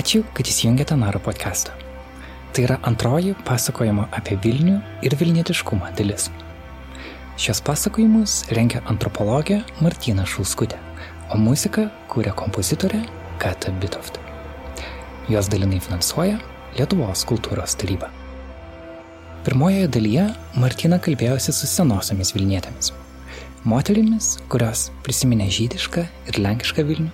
Ačiū, kad įsijungėte Naro podcastą. Tai yra antroji pasakojimo apie Vilnių ir Vilnietiškumą dalis. Šios pasakojimus rengia antropologė Martina Šulskutė, o muziką kūrė kompozitorė Kata Bitoft. Jos dalinai finansuoja Lietuvos kultūros taryba. Pirmojoje dalyje Martina kalbėjosi su senosiamis Vilnietėmis. Moterimis, kurios prisiminė žydišką ir lenkišką Vilnių,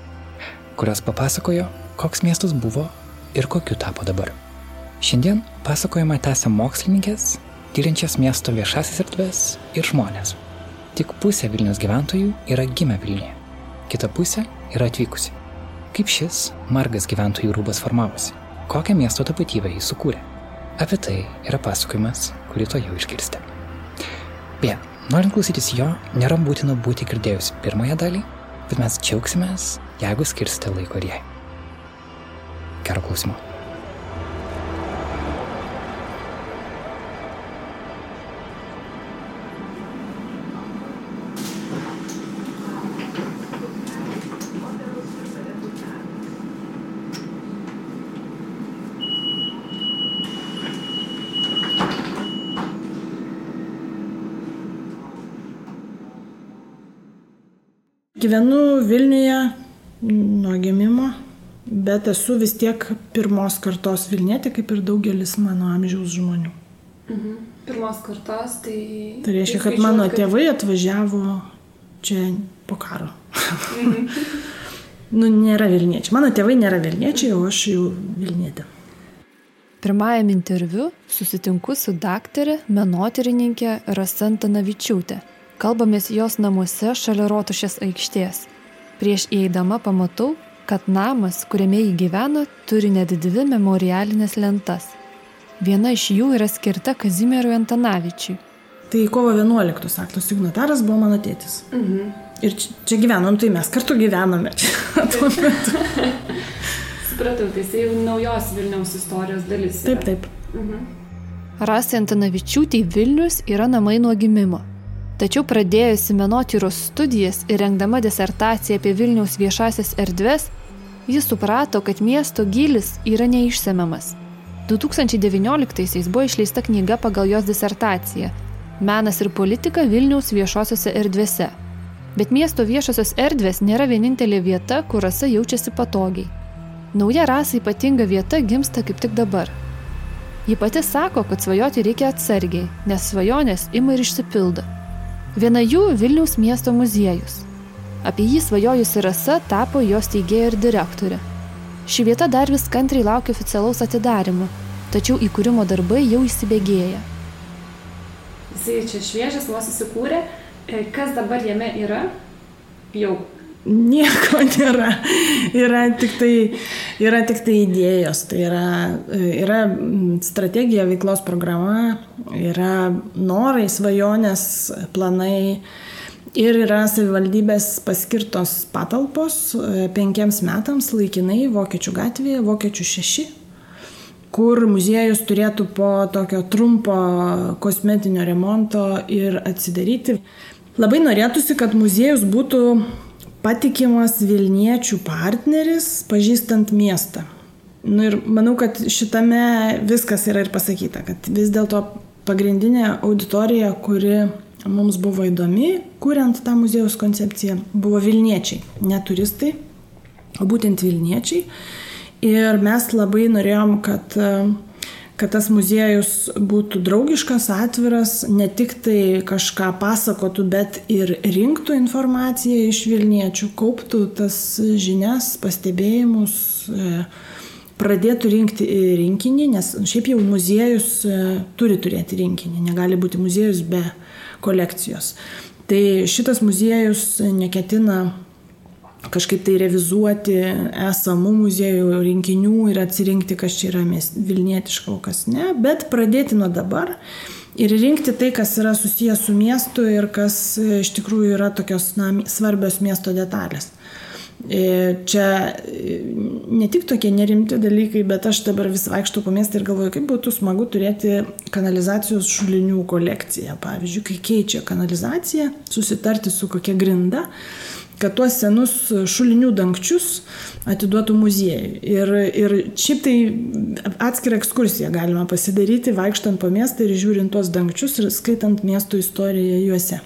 kurios papasakojo, koks miestas buvo ir kokiu tapo dabar. Šiandien pasakojimą tęsia mokslininkės, tyriančias miesto viešasis erdves ir žmonės. Tik pusė Vilnius gyventojų yra gimę Vilniuje, kita pusė yra atvykusi. Kaip šis margas gyventojų rūbas formavosi, kokią miesto tapatybę jis sukūrė. Apie tai yra pasakojimas, kurį to jau išgirsti. Beje, norint klausytis jo, nėra būtina būti girdėjus pirmąją dalį, bet mes džiaugsimės, jeigu skirsite laiko ir jai. Gero klausimo. Gyvenu Vilniuje nuo gimimo, bet esu vis tiek pirmos kartos Vilnietė, kaip ir daugelis mano amžiaus žmonių. Mhm. Pirmos kartos, tai... Tai reiškia, kad mano tėvai atvažiavo čia po karo. Mhm. nu, nėra Vilniečiai. Mano tėvai nėra Vilniečiai, o aš jau Vilnietė. Pirmajam interviu susitinku su daktarė, menotyrininkė Rasanta Navičiūtė Kalbamės jos namuose šalia rotušės aikštės. Prieš įeidama pamatau, kad namas, kuriame jį gyveno, turi net dvi memorialinės lentas. Viena iš jų yra skirta Kazimierui Antanavičiui. Tai kovo 11 akto signataras buvo mano tėtis. Mhm. Ir čia, čia gyvenom, tai mes kartu gyvenome čia tuo metu. Supratau, tai jisai jau naujos Vilniaus istorijos dalis. Yra. Taip, taip. Mhm. Rasai Antanavičiūtė Vilnius yra namai nuo gimimo. Tačiau pradėjusi menotyros studijas ir rengdama disertaciją apie Vilniaus viešasias erdves, jis suprato, kad miesto gilis yra neišsemiamas. 2019-aisiais buvo išleista knyga pagal jos disertaciją Menas ir politika Vilniaus viešosiose erdvėse. Bet miesto viešosios erdvės nėra vienintelė vieta, kur rasa jaučiasi patogiai. Nauja rasa ypatinga vieta gimsta kaip tik dabar. Ji pati sako, kad svajoti reikia atsargiai, nes svajonės ima ir išsipildo. Viena jų Vilniaus miesto muziejus. Apie jį svajojusi rasa tapo jos teigėja ir direktorė. Ši vieta dar vis kantriai laukia oficialaus atidarimo, tačiau įkūrimo darbai jau įsibėgėja. Jisai čia šviežias, vos įsikūrė. E, kas dabar jame yra? Jau Nieko nėra. Yra tik tai, yra tik tai idėjos. Tai yra, yra strategija, veiklos programa, yra norai, svajonės, planai. Ir yra savivaldybės paskirtos patalpos e, penkiems metams laikinai Vokiečių gatvėje, Vokiečių šeši, kur muziejus turėtų po tokio trumpo kosmetinio remonto ir atsidaryti. Labai norėtųsi, kad muziejus būtų patikimas Vilniečių partneris, pažįstant miestą. Nu ir manau, kad šitame viskas yra ir pasakyta, kad vis dėlto pagrindinė auditorija, kuri mums buvo įdomi, kuriant tą muziejaus koncepciją, buvo Vilniečiai, ne turistai, o būtent Vilniečiai. Ir mes labai norėjom, kad uh, kad tas muziejus būtų draugiškas, atviras, ne tik tai kažką pasakotų, bet ir rinktų informaciją iš Vilniečių, kauptų tas žinias, pastebėjimus, e, pradėtų rinkti rinkinį, nes šiaip jau muziejus e, turi turėti rinkinį, negali būti muziejus be kolekcijos. Tai šitas muziejus neketina kažkaip tai revizuoti esamų muziejų rinkinių ir atsirinkti, kas čia yra Vilnietiška, o kas ne, bet pradėti nuo dabar ir rinkti tai, kas yra susijęs su miestu ir kas iš tikrųjų yra tokios na, svarbios miesto detalės. E, čia e, ne tik tokie nerimti dalykai, bet aš dabar vis vaikštų po miestą ir galvoju, kaip būtų smagu turėti kanalizacijos šulinių kolekciją. Pavyzdžiui, kai keičia kanalizaciją, susitarti su kokia grinda kad tuos senus šulinių dangčius atiduotų muziejui. Ir, ir šiaip tai atskirą ekskursiją galima pasidaryti, vaikštant po miestą ir žiūrint tuos dangčius ir skaitant miesto istoriją juose.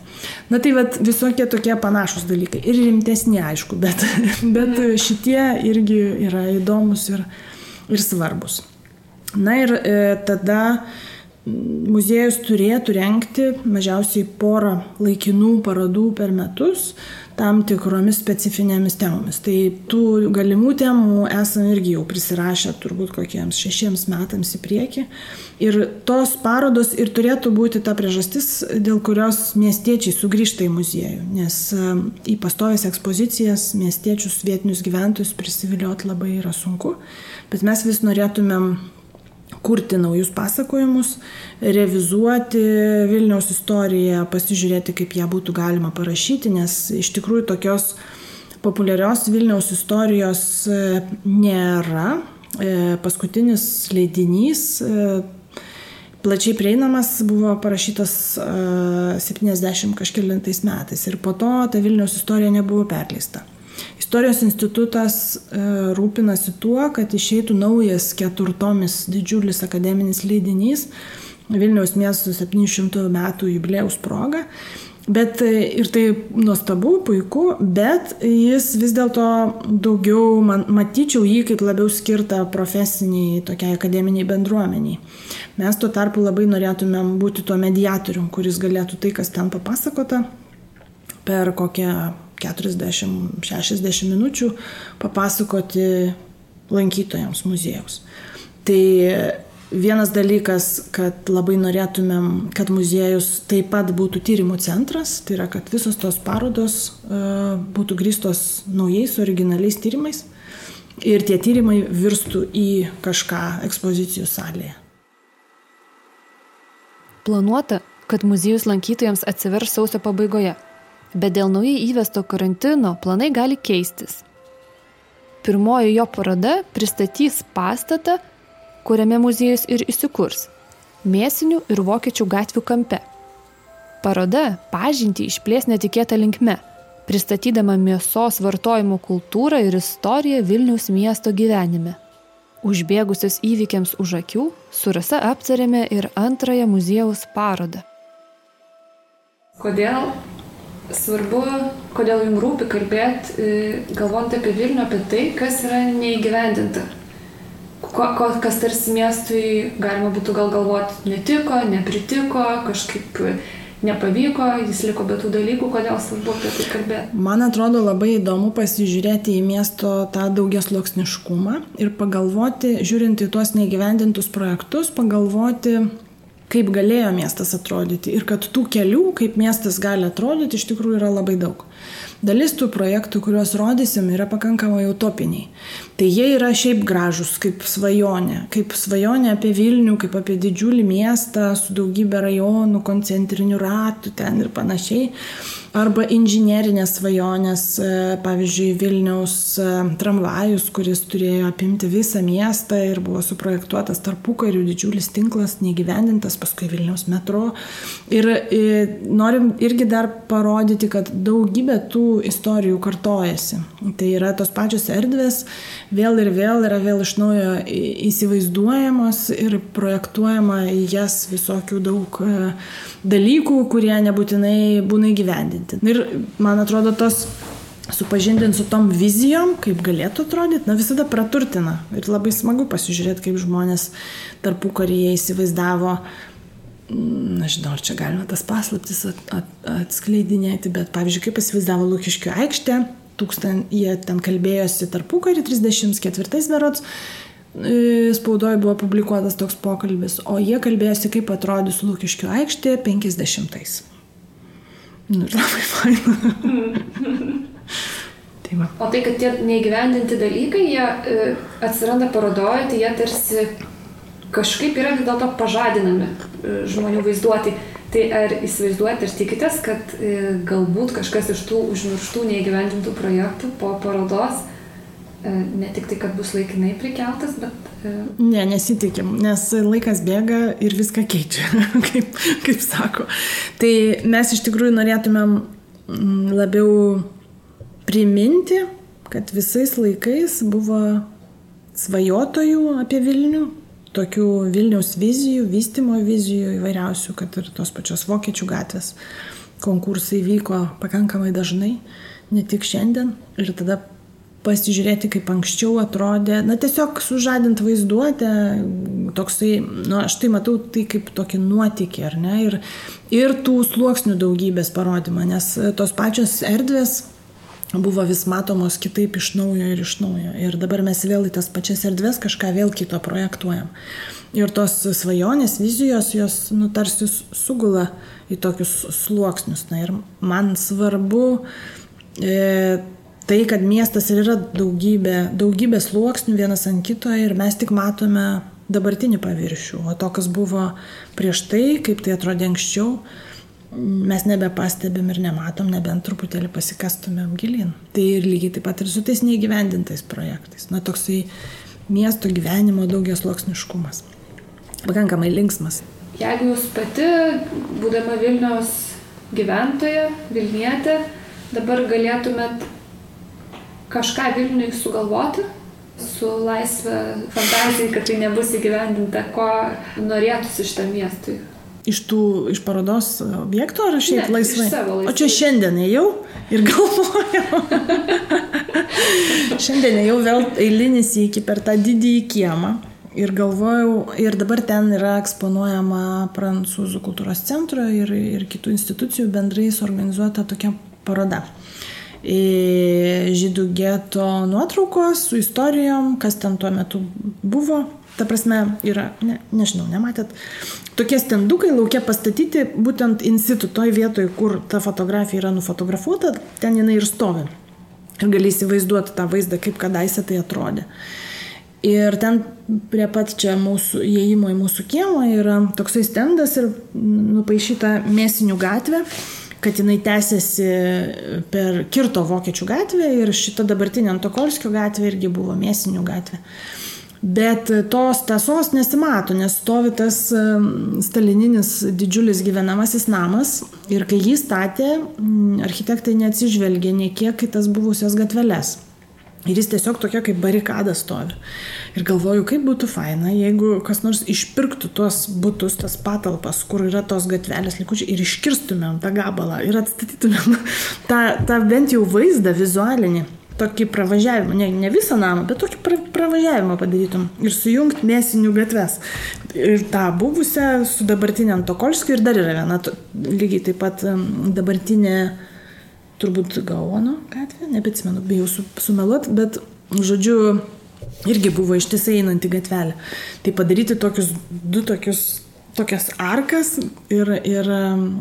Na tai vad visokie tokie panašus dalykai. Ir rimtesni, aišku, bet, bet šitie irgi yra įdomus ir, ir svarbus. Na ir e, tada muziejus turėtų renkti mažiausiai porą laikinų parodų per metus tam tikromis specifinėmis temomis. Tai tų galimų temų esame irgi jau prisirašę turbūt kokiems šešiems metams į priekį. Ir tos parodos ir turėtų būti ta priežastis, dėl kurios miestiečiai sugrįžta į muziejų. Nes e, į pastovės ekspozicijas miestiečius, vietinius gyventojus prisivilioti labai yra sunku. Bet mes vis norėtumėm kurti naujus pasakojimus, revizuoti Vilniaus istoriją, pasižiūrėti, kaip ją būtų galima parašyti, nes iš tikrųjų tokios populiarios Vilniaus istorijos e, nėra. E, paskutinis leidinys e, plačiai prieinamas buvo parašytas 70 kažkėlintais metais ir po to ta Vilniaus istorija nebuvo perleista. Istorijos institutas e, rūpinasi tuo, kad išeitų naujas keturtomis didžiulis akademinis leidinys Vilniaus miesto 700 metų jubilėjaus proga. Bet e, ir tai nuostabu, puiku, bet jis vis dėlto daugiau, man, matyčiau jį kaip labiau skirtą profesiniai, tokiai akademiniai bendruomeniai. Mes tuo tarpu labai norėtumėm būti tuo mediatorium, kuris galėtų tai, kas ten papasakota, per kokią 40-60 minučių papasakoti lankytojams muziejaus. Tai vienas dalykas, kad labai norėtumėm, kad muziejus taip pat būtų tyrimų centras, tai yra, kad visos tos parodos uh, būtų grįstos naujais, originaliais tyrimais ir tie tyrimai virstų į kažką ekspozicijų salėje. Planuota, kad muziejus lankytojams atsivers sausio pabaigoje bet dėl naujai įvesto karantino planai gali keistis. Pirmoji jo paroda pristatys pastatą, kuriame muziejus ir įsikurs - Mėsinių ir Vokiečių gatvių kampe. Paroda pažinti išplės netikėtą linkme, pristatydama mėsos vartojimo kultūrą ir istoriją Vilniaus miesto gyvenime. Užbėgusios įvykiams už akių, su Rasa aptarėme ir antrąją muziejaus parodą. Kodėl svarbu, kodėl jums rūpi kalbėti, e, galvojant apie Vilnių, apie tai, kas yra neįgyvendinta. Ko, ko, kas tarsi miestui galima būtų gal galvoti netiko, nepritiko, kažkaip nepavyko, jis liko be tų dalykų, kodėl svarbu apie tai kalbėti. Man atrodo labai įdomu pasižiūrėti į miesto tą daugias loksniškumą ir pagalvoti, žiūrint į tuos neįgyvendintus projektus, pagalvoti, kaip galėjo miestas atrodyti ir kad tų kelių, kaip miestas gali atrodyti, iš tikrųjų yra labai daug. Dalis tų projektų, kuriuos rodysim, yra pakankamai utopiniai. Tai jie yra šiaip gražus, kaip svajonė. Kaip svajonė apie Vilnių, kaip apie didžiulį miestą su daugybė rajonų, koncentrinių ratų ten ir panašiai arba inžinierinės svajonės, e, pavyzdžiui, Vilniaus e, tramvajus, kuris turėjo apimti visą miestą ir buvo suprojektuotas tarpu karių didžiulis tinklas, negyvendintas, paskui Vilniaus metro. Ir, ir e, norim irgi dar parodyti, kad daugybė tų istorijų kartojasi. Tai yra tos pačios erdvės, vėl ir vėl yra vėl iš naujo įsivaizduojamos ir projektuojama į jas visokių daug dalykų, kurie nebūtinai būna įgyvendinti. Ir man atrodo, tos supažindinti su tom vizijom, kaip galėtų atrodyti, na visada praturtina. Ir labai smagu pasižiūrėti, kaip žmonės tarpu karyje įsivaizdavo, nežinau, ar čia galima tas paslaptis at, at, atskleidinėti, bet pavyzdžiui, kaip įsivaizdavo Lukiškių aikštė, tūkstant, jie ten kalbėjosi tarpu karį 34 berots, E, spaudoje buvo publikuotas toks pokalbis, o jie kalbėjosi, kaip atrodys Lūkiškių aikštė 50-ais. Nu, labai faina. tai va. o tai, kad tie neįgyvendinti dalykai, jie e, atsiranda parodoje, tai jie tarsi kažkaip yra vis dėlto pažadinami e, žmonių vaizduoti. Tai ar įsivaizduojate ir tikitės, kad e, galbūt kažkas iš tų užmirštų neįgyvendintų projektų po parodos E, ne tik tai, kad bus laikinai prikeltas, bet... Ne, nesitikim, nes laikas bėga ir viską keičia, kaip, kaip sako. Tai mes iš tikrųjų norėtumėm mm, labiau priminti, kad visais laikais buvo svajotojų apie Vilnių, tokių Vilniaus vizijų, vystimo vizijų įvairiausių, kad ir tos pačios vokiečių gatvės konkursai vyko pakankamai dažnai, ne tik šiandien. Ir tada pasižiūrėti, kaip anksčiau atrodė, na tiesiog sužadint vaizduotę, toksai, na nu, aš tai matau tai kaip tokį nuotykį, ar ne, ir, ir tų sluoksnių daugybės parodymą, nes tos pačios erdvės buvo vis matomos kitaip iš naujo ir iš naujo. Ir dabar mes vėl į tas pačias erdves kažką vėl kito projektuojam. Ir tos svajonės, vizijos, jos nu, tarsi sugula į tokius sluoksnius. Na ir man svarbu e, tai, kad miestas ir yra daugybė, daugybė sluoksnių vienas ant kito ir mes tik matome dabartinį paviršių, o to, kas buvo prieš tai, kaip tai atrodė anksčiau, mes nebepastebim ir nematom, nebent truputėlį pasikastumėm gilin. Tai ir lygiai taip pat ir su tais neįgyvendintais projektais. Na, toksai miesto gyvenimo daugias loksniškumas. Pakankamai linksmas. Jeigu jūs pati, būdama Vilniaus gyventoja, Vilnietė, dabar galėtumėt kažką Vilniui sugalvoti, su laisvė fantazija, kad tai nebus įgyvendinta, ko norėtųsi šitam miestui? Iš tų, iš parodos objektų ar šiaip ne, laisvai? laisvai? O čia šiandien ėjau ir galvojau. šiandien ėjau vėl eilinį iki per tą didįjį kiemą. Ir galvojau, ir dabar ten yra eksponuojama Prancūzų kultūros centro ir, ir kitų institucijų bendrai suorganizuota tokia paroda. Žydų geto nuotraukos su istorijom, kas ten tuo metu buvo, Ta prasme, yra, ne, nežinau, nematėt, tokie stendukai laukia pastatyti būtent institu, toj vietoj, kur ta fotografija yra nufotografuota, ten jinai ir stovi. Ir gali įsivaizduoti tą vaizdą, kaip kadaise tai atrodė. Ir ten prie pat čia mūsų įėjimo į mūsų kiemą yra toksai stendas ir nupaišyta mėsinių gatvė, kad jinai tęsiasi per Kirto vokiečių gatvę ir šita dabartinė Antokolskio gatvė irgi buvo mėsinių gatvė. Bet tos tiesos nesimato, nes stovi tas stalininis didžiulis gyvenamasis namas ir kai jį statė, architektai neatsižvelgė nie kiek į tas buvusias gatveles. Ir jis tiesiog tokia kaip barikada stovi. Ir galvoju, kaip būtų faina, jeigu kas nors išpirktų tuos būtus, tas patalpas, kur yra tos gatvelės likučiai ir iškirstumėm tą gabalą ir atstatytumėm tą, tą bent jau vaizdą vizualinį tokį pravažiavimą, ne, ne visą namą, bet tokį pra, pravažiavimą padarytum ir sujungti mėsinių gatves. Ir tą buvusią su dabartinė Antokolskiu ir dar yra viena, lygiai taip pat dabartinė, turbūt Gaono gatvė, nebeatsimenu, bijau su, sumeluot, bet žodžiu, irgi buvo ištisai einanti gatvelė. Tai padaryti tokius du tokius tokias arkas ir, ir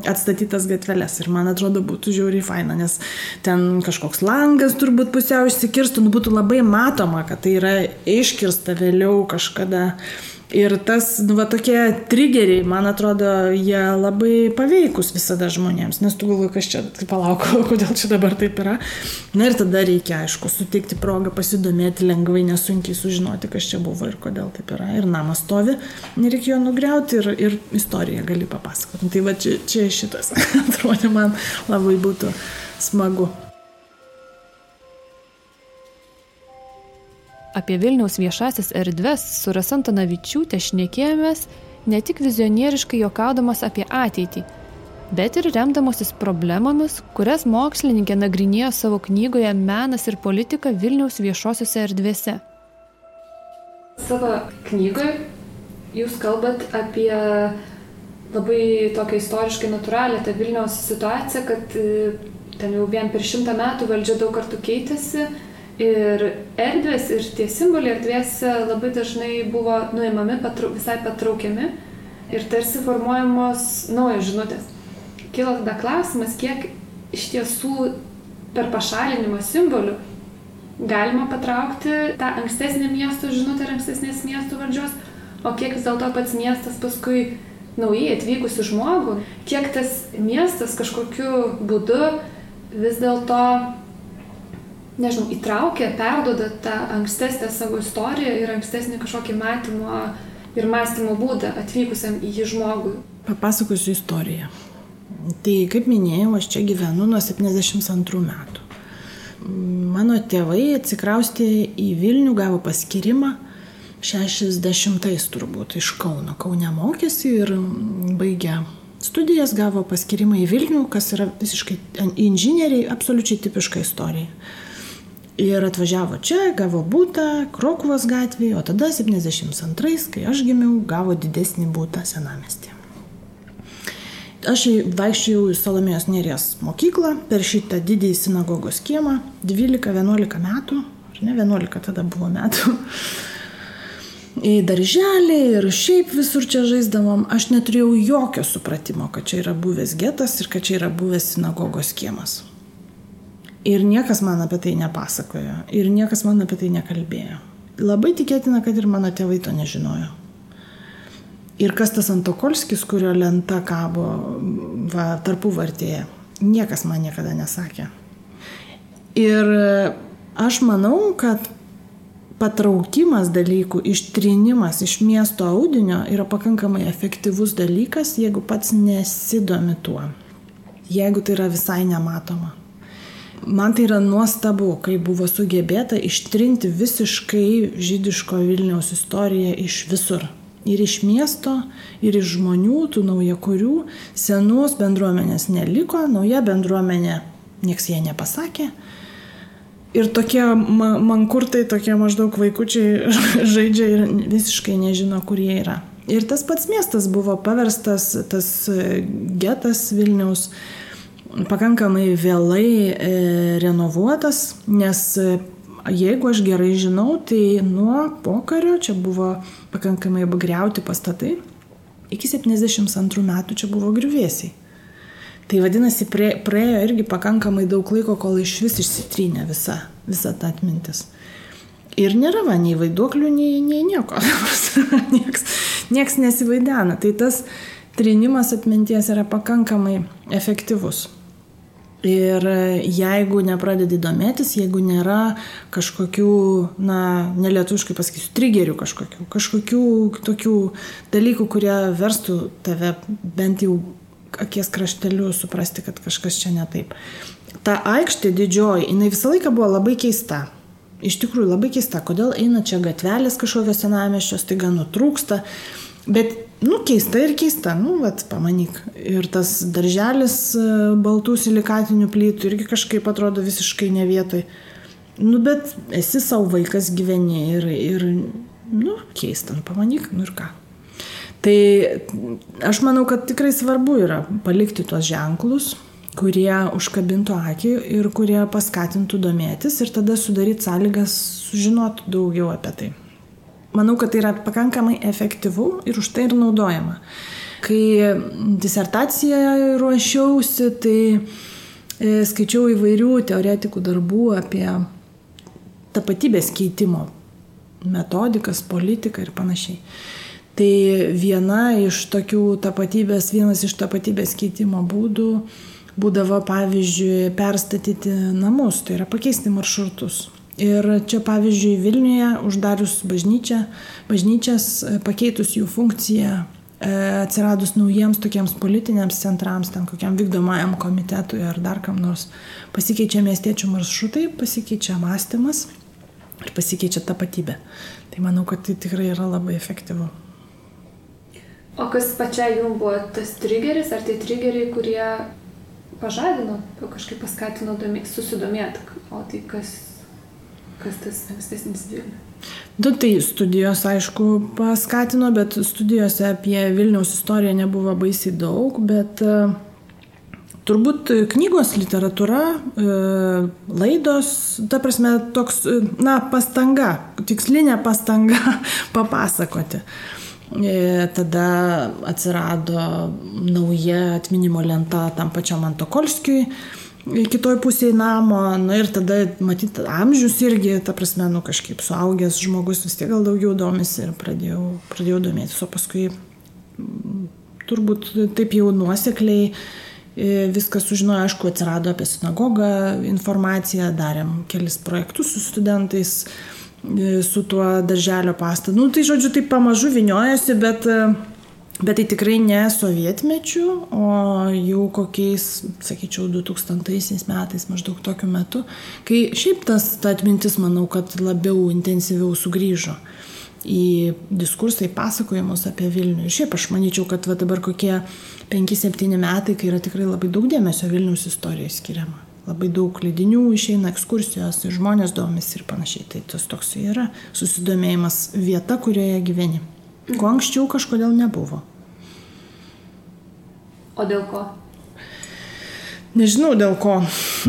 atstatytas gatveles. Ir man atrodo būtų žiauriai faina, nes ten kažkoks langas turbūt pusiau išsikirstų, nu būtų labai matoma, kad tai yra iškirsta vėliau kažkada. Ir tas, nu, va, tokie trigeriai, man atrodo, jie labai paveikus visada žmonėms, nes tu galvoji, kas čia, tai palauk, kodėl čia dabar taip yra. Na ir tada reikia, aišku, suteikti progą pasidomėti lengvai, nesunkiai sužinoti, kas čia buvo ir kodėl taip yra. Ir namas stovi, nereikia jo nugriauti ir, ir istoriją gali papasakoti. Tai va čia, čia šitas, atrodo, man labai būtų smagu. Apie Vilniaus viešasis erdves su Rasantanavičiūtė šnekėjomės ne tik vizionieriškai jokaudamas apie ateitį, bet ir remdamosis problemomis, kurias mokslininkė nagrinėjo savo knygoje Menas ir politika Vilniaus viešosiuose erdvėse. Savo knygoje jūs kalbat apie labai tokią istoriškai natūralią tą Vilniaus situaciją, kad e, ten jau vien per šimtą metų valdžia daug kartų keitėsi Ir erdvės ir tie simboliai erdvėse labai dažnai buvo nuimami, patrau, visai patraukiami ir tarsi formuojamos naujos žinutės. Kilo tada klausimas, kiek iš tiesų per pašalinimą simbolių galima patraukti tą ankstesnę miesto žinutę ir ankstesnės miesto valdžios, o kiek vis dėlto pats miestas paskui naujai atvykusi žmogų, kiek tas miestas kažkokiu būdu vis dėlto nežinau, įtraukia, perdoda tą ankstesnę savo istoriją ir ankstesnį kažkokį matymo ir mąstymo būdą atvykusiam į jį žmogui. Papasakosiu istoriją. Tai kaip minėjau, aš čia gyvenu nuo 72 metų. mano tėvai atsikraustė į Vilnių, gavo paskirimą 60-ais turbūt iš Kauno. Kaune mokėsi ir baigė studijas, gavo paskirimą į Vilnių, kas yra visiškai inžinieriai, absoliučiai tipiška istorija. Ir atvažiavo čia, gavo būtą Krokuvos gatvėje, o tada 72-ais, kai aš gimiau, gavo didesnį būtą senamestį. Aš vaikščiojau į Salomėjos Nerijos mokyklą per šitą didįjį sinagogos kiemą 12-11 metų, ar ne 11 tada buvo metų. Į darželį ir šiaip visur čia žaisdavom, aš neturėjau jokio supratimo, kad čia yra buvęs getas ir kad čia yra buvęs sinagogos kiemas. Ir niekas man apie tai nepasakojo. Ir niekas man apie tai nekalbėjo. Labai tikėtina, kad ir mano tėvai to nežinojo. Ir kas tas Antokolskis, kurio lenta kabo va, tarpų vartėje. Niekas man niekada nesakė. Ir aš manau, kad patraukimas dalykų, ištrinimas iš miesto audinio yra pakankamai efektyvus dalykas, jeigu pats nesidomi tuo. Jeigu tai yra visai nematoma. Man tai yra nuostabu, kai buvo sugebėta ištrinti visiškai žydiško Vilniaus istoriją iš visur. Ir iš miesto, ir iš žmonių, tų naujakurių, senos bendruomenės neliko, nauja bendruomenė, nieks jie nepasakė. Ir tokie mankurtai, tokie maždaug vaikučiai žaidžia ir visiškai nežino, kur jie yra. Ir tas pats miestas buvo paverstas, tas getas Vilniaus, pakankamai vėlai e, renovuotas, nes e, jeigu aš gerai žinau, tai nuo pokario čia buvo pakankamai apgriauti pastatai, iki 72 metų čia buvo griuvėsiai. Tai vadinasi, prie, praėjo irgi pakankamai daug laiko, kol iš vis išsitrynė visa, visa ta atmintis. Ir nėra va nei vaiduoklių, nei, nei nieko. nieks, nieks nesivaidena. Tai tas trinimas atminties yra pakankamai efektyvus. Ir jeigu nepradedi domėtis, jeigu nėra kažkokių, na, nelietuškai pasakysiu, trigerių kažkokių, kažkokių tokių dalykų, kurie verstų tave bent jau akies krašteliu suprasti, kad kažkas čia ne taip. Ta aikštė didžioji, jinai visą laiką buvo labai keista. Iš tikrųjų labai keista, kodėl eina čia gatvelės kažkokios senameščios, taiga nutrūksta. Bet Nu, keista ir keista, nu, vat, pamanyk. Ir tas darželis e, baltų silikatinių plytų irgi kažkaip atrodo visiškai ne vietoj. Nu, bet esi savo vaikas gyveni ir, ir nu, keista, nu, pamanyk, nu ir ką. Tai aš manau, kad tikrai svarbu yra palikti tuos ženklus, kurie užkabintų akį ir kurie paskatintų domėtis ir tada sudaryti sąlygas sužinoti daugiau apie tai manau, kad tai yra pakankamai efektyvu ir už tai ir naudojama. Kai disertaciją ruošiausi, tai e, skaičiau įvairių teoretikų darbų apie tapatybės keitimo metodikas, politiką ir panašiai. Tai viena iš tokių tapatybės, vienas iš tapatybės keitimo būdų būdavo, pavyzdžiui, perstatyti namus, tai yra pakeisti maršrutus. Ir čia pavyzdžiui Vilniuje uždarius bažnyčią, bažnyčias e, pakeitus jų funkciją, e, atsiradus naujiems tokiems politiniams centrams, ten kokiam vykdomajam komitetui ar dar kam nors, pasikeičia miestiečių maršrutai, pasikeičia mąstymas ir pasikeičia tapatybė. Tai manau, kad tai tikrai yra labai efektyvu. O kas pačiai jums buvo tas triggeris, ar tai triggeriai, kurie pažadino, kažkaip paskatino susidomėti, o tai kas Kas tas ankstesnis Vilnius? Du, tai studijos, aišku, paskatino, bet studijose apie Vilniaus istoriją nebuvo baisiai daug, bet uh, turbūt knygos, literatūra, uh, laidos, ta prasme, toks, na, pastanga, tikslinė pastanga papasakoti. E, tada atsirado nauja atminimo lenta tam pačiam Antokolskijui kitoj pusėje namo, na ir tada, matyt, amžius irgi, ta prasme, nu kažkaip suaugęs žmogus vis tiek gal daugiau domisi ir pradėjau, pradėjau domėtis, o paskui turbūt taip jau nuosekliai e, viskas sužinojo, aišku, atsirado apie sinagogą informaciją, darėm kelis projektus su studentais, e, su tuo darželio pastatu. Nu, tai žodžiu, taip pamažu viniojasi, bet Bet tai tikrai ne sovietmečių, o jau kokiais, sakyčiau, 2000 metais maždaug tokiu metu, kai šiaip tas ta atmintis, manau, kad labiau intensyviau sugrįžo į diskursą, į pasakojimus apie Vilnių. Ir šiaip aš manyčiau, kad va dabar kokie 5-7 metai, kai yra tikrai labai daug dėmesio Vilnius istorijai skiriama. Labai daug leidinių išeina ekskursijos žmonės domisi ir panašiai. Tai tas toks yra susidomėjimas vieta, kurioje gyveni. Ko anksčiau kažkodėl nebuvo. O dėl ko? Nežinau dėl ko.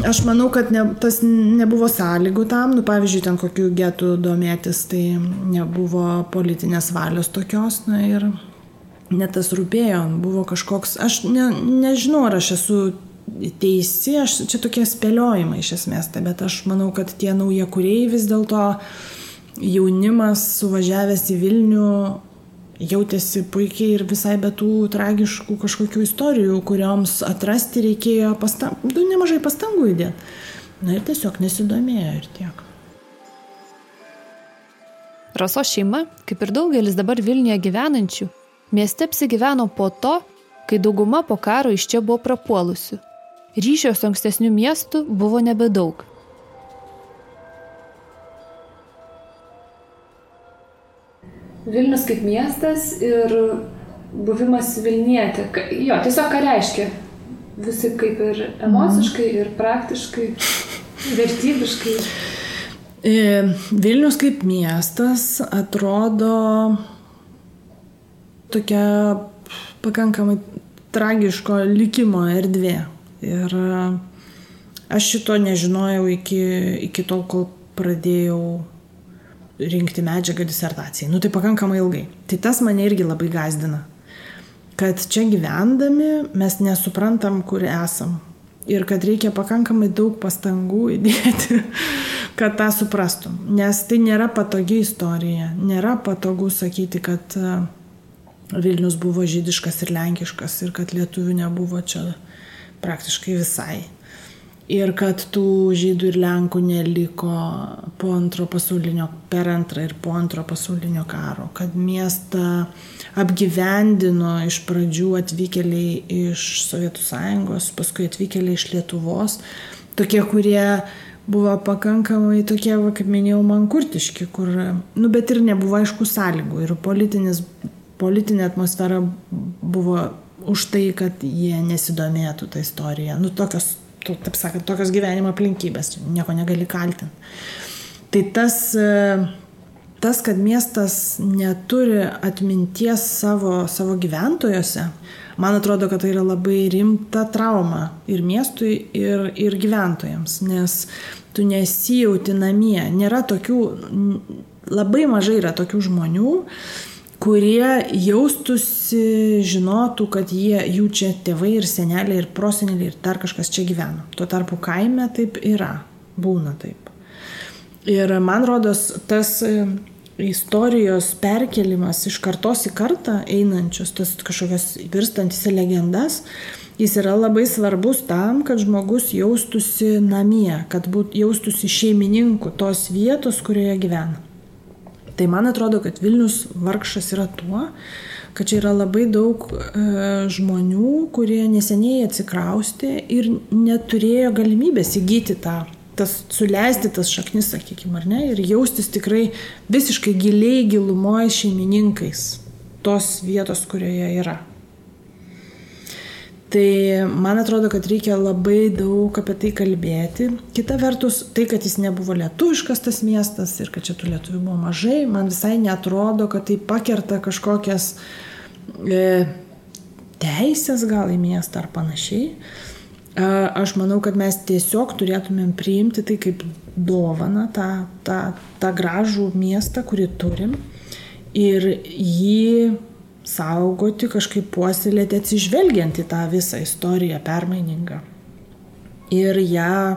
Aš manau, kad ne, tas nebuvo sąlygų tam. Nu, pavyzdžiui, ten kokių getų domėtis, tai nebuvo politinės valios tokios. Na ir net tas rūpėjo. Buvo kažkoks, aš ne, nežinau, ar aš esu teisi, aš, čia tokie spėliojimai iš esmės, tai, bet aš manau, kad tie nauja kuriejai vis dėlto jaunimas suvažiavęs į Vilnių jautėsi puikiai ir visai be tų tragiškų kažkokių istorijų, kurioms atrasti reikėjo pastangų, nu, nemažai pastangų įdėti. Na ir tiesiog nesidomėjo ir tiek. Raso šeima, kaip ir daugelis dabar Vilniuje gyvenančių, mieste apsigyveno po to, kai dauguma po karo iš čia buvo prapuolusių. Ryšio su ankstesniu miestu buvo nebedaug. Vilnius kaip miestas ir buvimas Vilnietė. Jo, tiesiog ką reiškia. Visi kaip ir emociškai, ir praktiškai, vertybiškai. E, Vilnius kaip miestas atrodo tokia pakankamai tragiško likimo erdvė. Ir aš šito nežinojau iki, iki tol, kol pradėjau rinkti medžiagą disertacijai. Nu tai pakankamai ilgai. Tai tas mane irgi labai gazdina. Kad čia gyvendami mes nesuprantam, kur esam. Ir kad reikia pakankamai daug pastangų įdėti, kad tą suprastum. Nes tai nėra patogi istorija. Nėra patogu sakyti, kad e, Vilnius buvo žydiškas ir lenkiškas ir kad lietuvių nebuvo čia praktiškai visai ir kad tų žydų ir lenkų neliko po antro pasaulinio, per antrą ir po antro pasaulinio karo, kad miestą apgyvendino iš pradžių atvykėliai iš Sovietų Sąjungos, paskui atvykėliai iš Lietuvos, tokie, kurie buvo pakankamai tokie, va, kaip minėjau, mankurtiški, kur, nu, bet ir nebuvo aišku sąlygų ir politinis, politinė atmosfera buvo už tai, kad jie nesidomėtų tą istoriją. Nu, tokios tu, taip sakant, tokios gyvenimo aplinkybės, nieko negali kaltinti. Tai tas, e, tas, kad miestas neturi atminties savo, savo gyventojuose, man atrodo, kad tai yra labai rimta trauma ir miestui, ir, ir gyventojams, nes tu nesijauti namie. Nėra tokių, labai mažai yra tokių žmonių, kurie jaustųsi, žinotų, kad jie, jų čia tėvai ir seneliai ir proseneliai ir dar kažkas čia gyveno. Tuo tarpu kaime taip yra, būna taip. Ir man rodos, tas e, istorijos perkelimas iš kartos į kartą einančius, tas kažkokias virstantis į legendas, jis yra labai svarbus tam, kad žmogus jaustųsi namie, kad būt, jaustųsi šeimininku tos vietos, kurioje gyvena. Tai man atrodo, kad Vilnius vargšas yra tuo, kad čia yra labai daug e, žmonių, kurie neseniai atsikraustė ir neturėjo galimybės įgyti tą, tas, suleisti tas šaknis, sakykime, ar ne, ir jaustis tikrai visiškai giliai gilumoje šeimininkais tos vietos, kurioje yra. Tai man atrodo, kad reikia labai daug apie tai kalbėti. Kita vertus, tai, kad jis nebuvo lietuviškas tas miestas ir kad čia tų lietuvių buvo mažai, man visai netrodo, kad tai pakerta kažkokias e, teisės gal į miestą ar panašiai. E, aš manau, kad mes tiesiog turėtumėm priimti tai kaip dovaną, tą, tą, tą gražų miestą, kurį turim ir jį saugoti, kažkaip puoselėti atsižvelgiant į tą visą istoriją permainingą. Ir ją,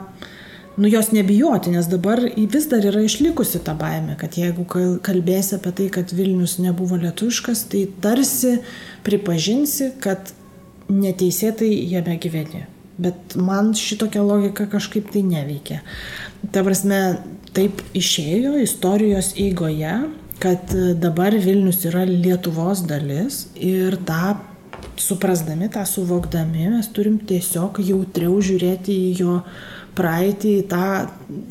nu jos nebijoti, nes dabar vis dar yra išlikusi ta baime, kad jeigu kalbėsi apie tai, kad Vilnius nebuvo lietuškas, tai tarsi pripažinsi, kad neteisėtai jame gyveni. Bet man šitokia logika kažkaip tai neveikia. Ta prasme, taip išėjo istorijos eigoje, kad dabar Vilnius yra Lietuvos dalis ir tą suprasdami, tą suvokdami, mes turim tiesiog jautriau žiūrėti į jo praeitį, į, tą,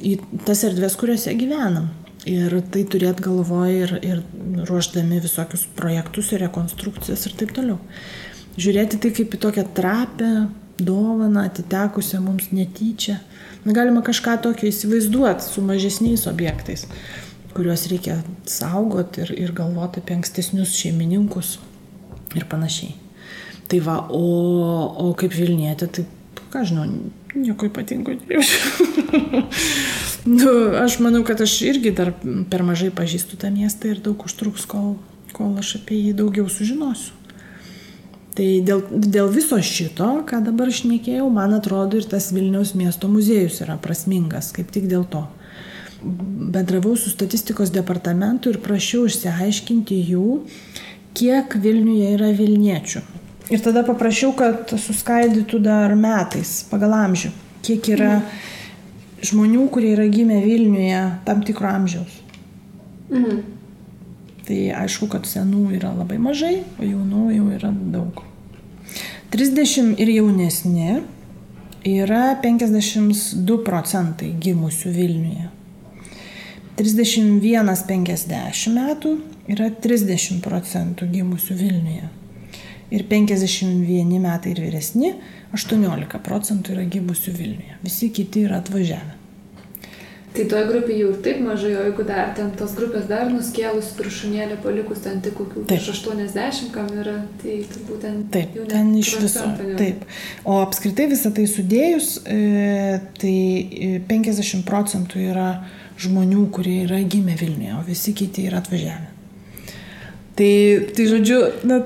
į tas erdves, kuriuose gyvenam. Ir tai turėt galvoje ir, ir ruoždami visokius projektus ir rekonstrukcijas ir taip toliau. Žiūrėti tai kaip į tokią trapę, dovaną, atitekusią mums netyčia. Na, galima kažką tokio įsivaizduoti su mažesniais objektais, kuriuos reikia saugoti ir, ir galvoti apie ankstesnius šeimininkus ir panašiai. Tai va, o, o kaip Vilnietė, tai, ką žinau, nieko ypatingo nejaučiu. nu, aš manau, kad aš irgi dar per mažai pažįstu tą miestą ir daug užtruks, kol, kol aš apie jį daugiau sužinosiu. Tai dėl, dėl viso šito, ką dabar šnekėjau, man atrodo ir tas Vilniaus miesto muziejus yra prasmingas, kaip tik dėl to. Bendravau su statistikos departamentu ir prašiau išsiaiškinti jų, kiek Vilniuje yra Vilniečių. Ir tada paprašiau, kad suskaidytų dar metais pagal amžių, kiek yra mhm žmonių, kurie yra gimę Vilniuje tam tikro amžiaus. Mhm. Tai aišku, kad senų yra labai mažai, o jaunų jau yra daug. 30 ir jaunesni yra 52 procentai gimusių Vilniuje. 31-50 metų yra 30 procentų gimusių Vilniuje. Ir 51 metai ir vyresni 18 procentų yra gimusių Vilniuje, visi kiti yra atvažiavę. Tai toje grupėje jau ir taip mažai, o jeigu dar ten tos grupės dar nuskėlus viršūnėlę palikus ten tik kokių taip. 80, kam yra, tai turbūt ten... Taip, ten iš viso. Taip. O apskritai visą tai sudėjus, e, tai 50 e, procentų yra žmonių, kurie yra gimę Vilniuje, o visi kiti yra atvažiavę. Tai, tai žodžiu, na,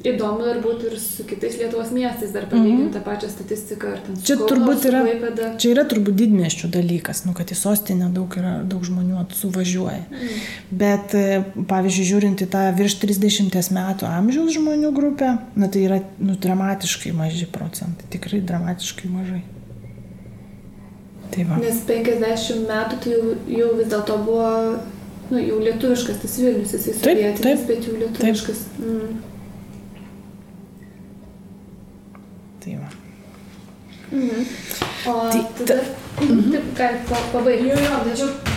Įdomu ir būtų ir su kitais Lietuvos miestais dar palyginti mm -hmm. tą pačią statistiką. Čia Kauno, turbūt yra, Klaipėda. čia yra turbūt didmieščių dalykas, nu, kad į sostinę daug, yra, daug žmonių suvažiuoja. Mm. Bet, e, pavyzdžiui, žiūrint į tą virš 30 metų amžiaus žmonių grupę, na, tai yra nu, dramatiškai maži procentai, tikrai dramatiškai mažai. Tai va. Nes 50 metų tai jau, jau vis dėlto buvo, nu, jau lietuviškas tas Vilnius, jisai sovietinis, bet jau lietuviškas. Taip. Mm. Tai va. Mhm. O tai, tada, mhm. taip, ką pabaigti. Jo, jo, tačiau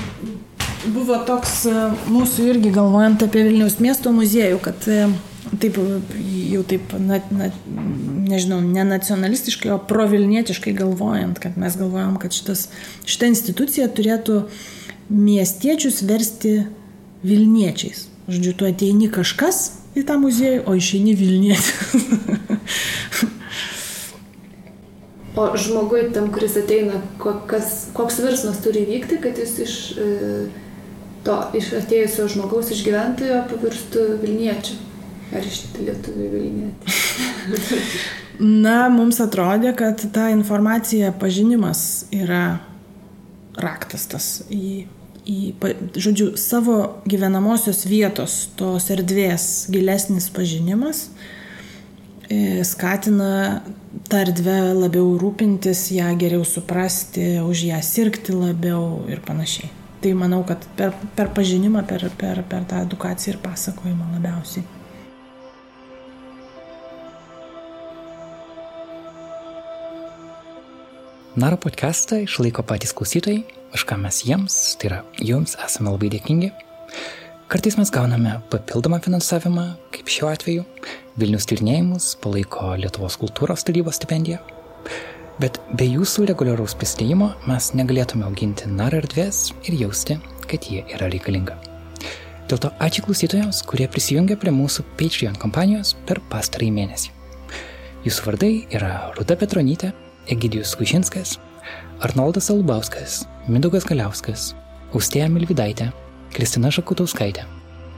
buvo toks e, mūsų irgi galvojant apie Vilniaus miesto muziejų, kad e, taip, jau taip, na, na, nežinau, ne nacionalistiškai, o provilnietiškai galvojant, kad mes galvojam, kad šitas, šita institucija turėtų miestiečius versti Vilniečiais. Žodžiu, tu ateini kažkas į tą muziejų, o išeini Vilnietis. O žmogui tam, kuris ateina, kokas, koks virsmas turi vykti, kad jis iš e, to iš atėjusio žmogaus išgyventojo pavirstų Vilniečių. Ar iš lietuvių Vilnietį? Na, mums atrodė, kad ta informacija pažinimas yra raktas tas į, į, žodžiu, savo gyvenamosios vietos, tos erdvės gilesnis pažinimas e, skatina tą erdvę labiau rūpintis, ją geriau suprasti, už ją sirgti labiau ir panašiai. Tai manau, kad per, per pažinimą, per, per, per tą edukaciją ir pasakojimą labiausiai. Naro podcastą išlaiko patys klausytojai, už ką mes jiems, tai yra jums, esame labai dėkingi. Kartais mes gauname papildomą finansavimą, kaip šiuo atveju. Vilnius tyrinėjimus palaiko Lietuvos kultūros tarybos stipendija. Bet be jūsų reguliaraus prisidėjimo mes negalėtume auginti nar erdvės ir jausti, kad jie yra reikalinga. Dėl to ačiū klausytojams, kurie prisijungia prie mūsų Patreon kompanijos per pastarąjį mėnesį. Jūsų vardai yra Ruda Petronytė, Egidijus Kužinskas, Arnoldas Albauskas, Mindaugas Galiauskas, Austėja Milvidaitė, Kristina Žakutauskaitė,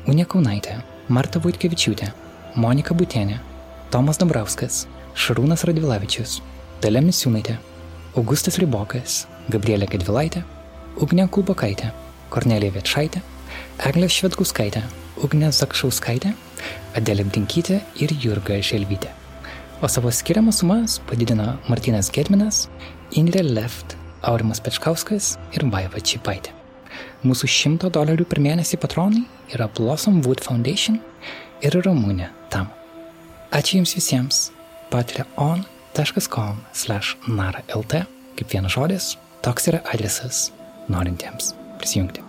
Unė Kaunaitė, Marta Vaitkevičiūtė, Monika Butienė, Tomas Dabrauskas, Šarūnas Radvilavičius, Dalia Misiūnaitė, Augustas Ribokas, Gabrielė Gedvilaitė, Ugnė Kulbokaitė, Kornelija Vietšaitė, Eglė Švetkuskaitė, Ugnė Zakšauskaitė, Adelė Blinkytė ir Jurga Želvytė. O savo skiriamas sumas padidino Martinas Gedminas, Indrė Left, Aurimas Pečkauskas ir Vaiva Čipaitė. Mūsų 100 dolerių per mėnesį patronai yra Blossom Wood Foundation ir Ramūnė Tam. Ačiū Jums visiems. patreon.com slash nara.lt kaip vienas žodis, toks yra adresas norintiems prisijungti.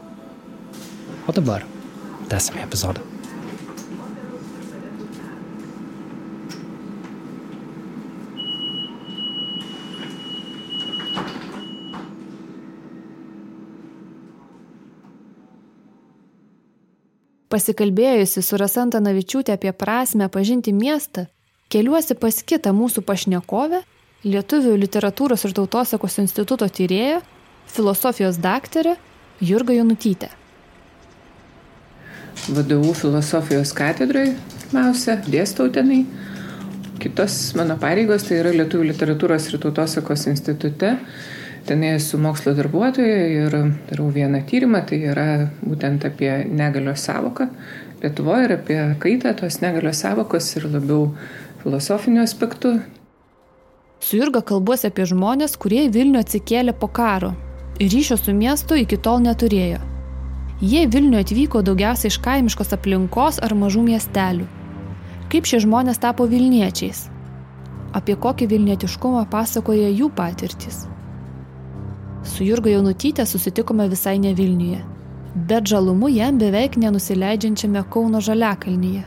O dabar tęsime epizodą. Pasikalbėjusi su Rasanta Navičiūtė apie prasme pažinti miestą, keliuosi pas kitą mūsų pašnekovę, Lietuvių literatūros ir tautosakos instituto tyrėją, filosofijos daktarę Jurga Jonutytę. Vadovų filosofijos katedrai, pirmiausia, dėstau tenai. Kitos mano pareigos tai yra Lietuvių literatūros ir tautosakos institute Tenai esu mokslo darbuotoja ir darau vieną tyrimą, tai yra būtent apie negalios savoką Lietuvoje ir apie kaitą tos negalios savokos ir labiau filosofiniu aspektu. Su Jurga kalbuosi apie žmonės, kurie į Vilnių atsikėlė po karo ir ryšio su miestu iki tol neturėjo. Jie į Vilnių atvyko daugiausiai iš kaimiškos aplinkos ar mažų miestelių. Kaip šie žmonės tapo Vilniečiais? Apie kokį Vilnietiškumą pasakoja jų patirtis? Su Jurga Jaunutytė susitikome visai ne Vilniuje, bet žalumu jam beveik nenusileidžiančiame Kauno Žaliakalnyje.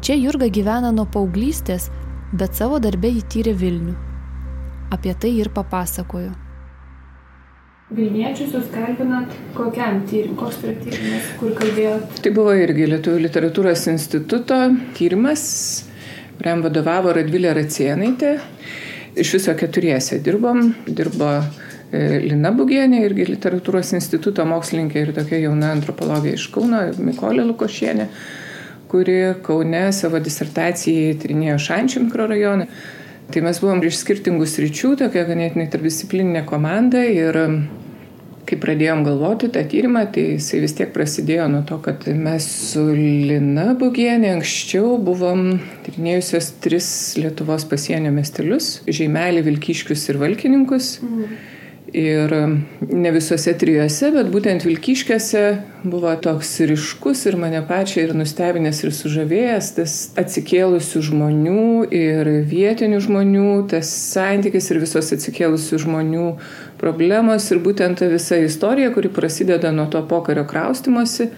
Čia Jurga gyvena nuo paauglystės, bet savo darbę jį tyrė Vilnių. Apie tai ir papasakoju. Vilniečius jūs kalbinat kokiam tyrimui, koks yra tyrimas, kur kalbėjot? Tai buvo irgi Lietuvų literatūros instituto tyrimas, kuriam vadovavo Radvilė Racienaitė. Iš viso keturiese dirbom, dirbo Lina Bugienė, irgi literatūros instituto mokslininkė ir tokia jauna antropologija iš Kauno, Mikolė Lukošienė, kuri Kaune savo disertacijai tyrinėjo Šančių mikrorajoną. Tai mes buvom iš skirtingų sričių, tokia ganėtinai tarpdisciplininė komanda ir kai pradėjom galvoti tą tyrimą, tai jisai vis tiek prasidėjo nuo to, kad mes su Lina Bugienė anksčiau buvom tyrinėjusios tris Lietuvos pasienio miestelius - Žeimelį, Vilkiškius ir Valkininkus. Mhm. Ir ne visose trijose, bet būtent Vilkiškėse buvo toks ryškus ir mane pačią ir nustebinęs ir sužavėjęs tas atsikėlusių žmonių ir vietinių žmonių, tas santykis ir visos atsikėlusių žmonių problemos ir būtent ta visa istorija, kuri prasideda nuo to pokario kraustimosi,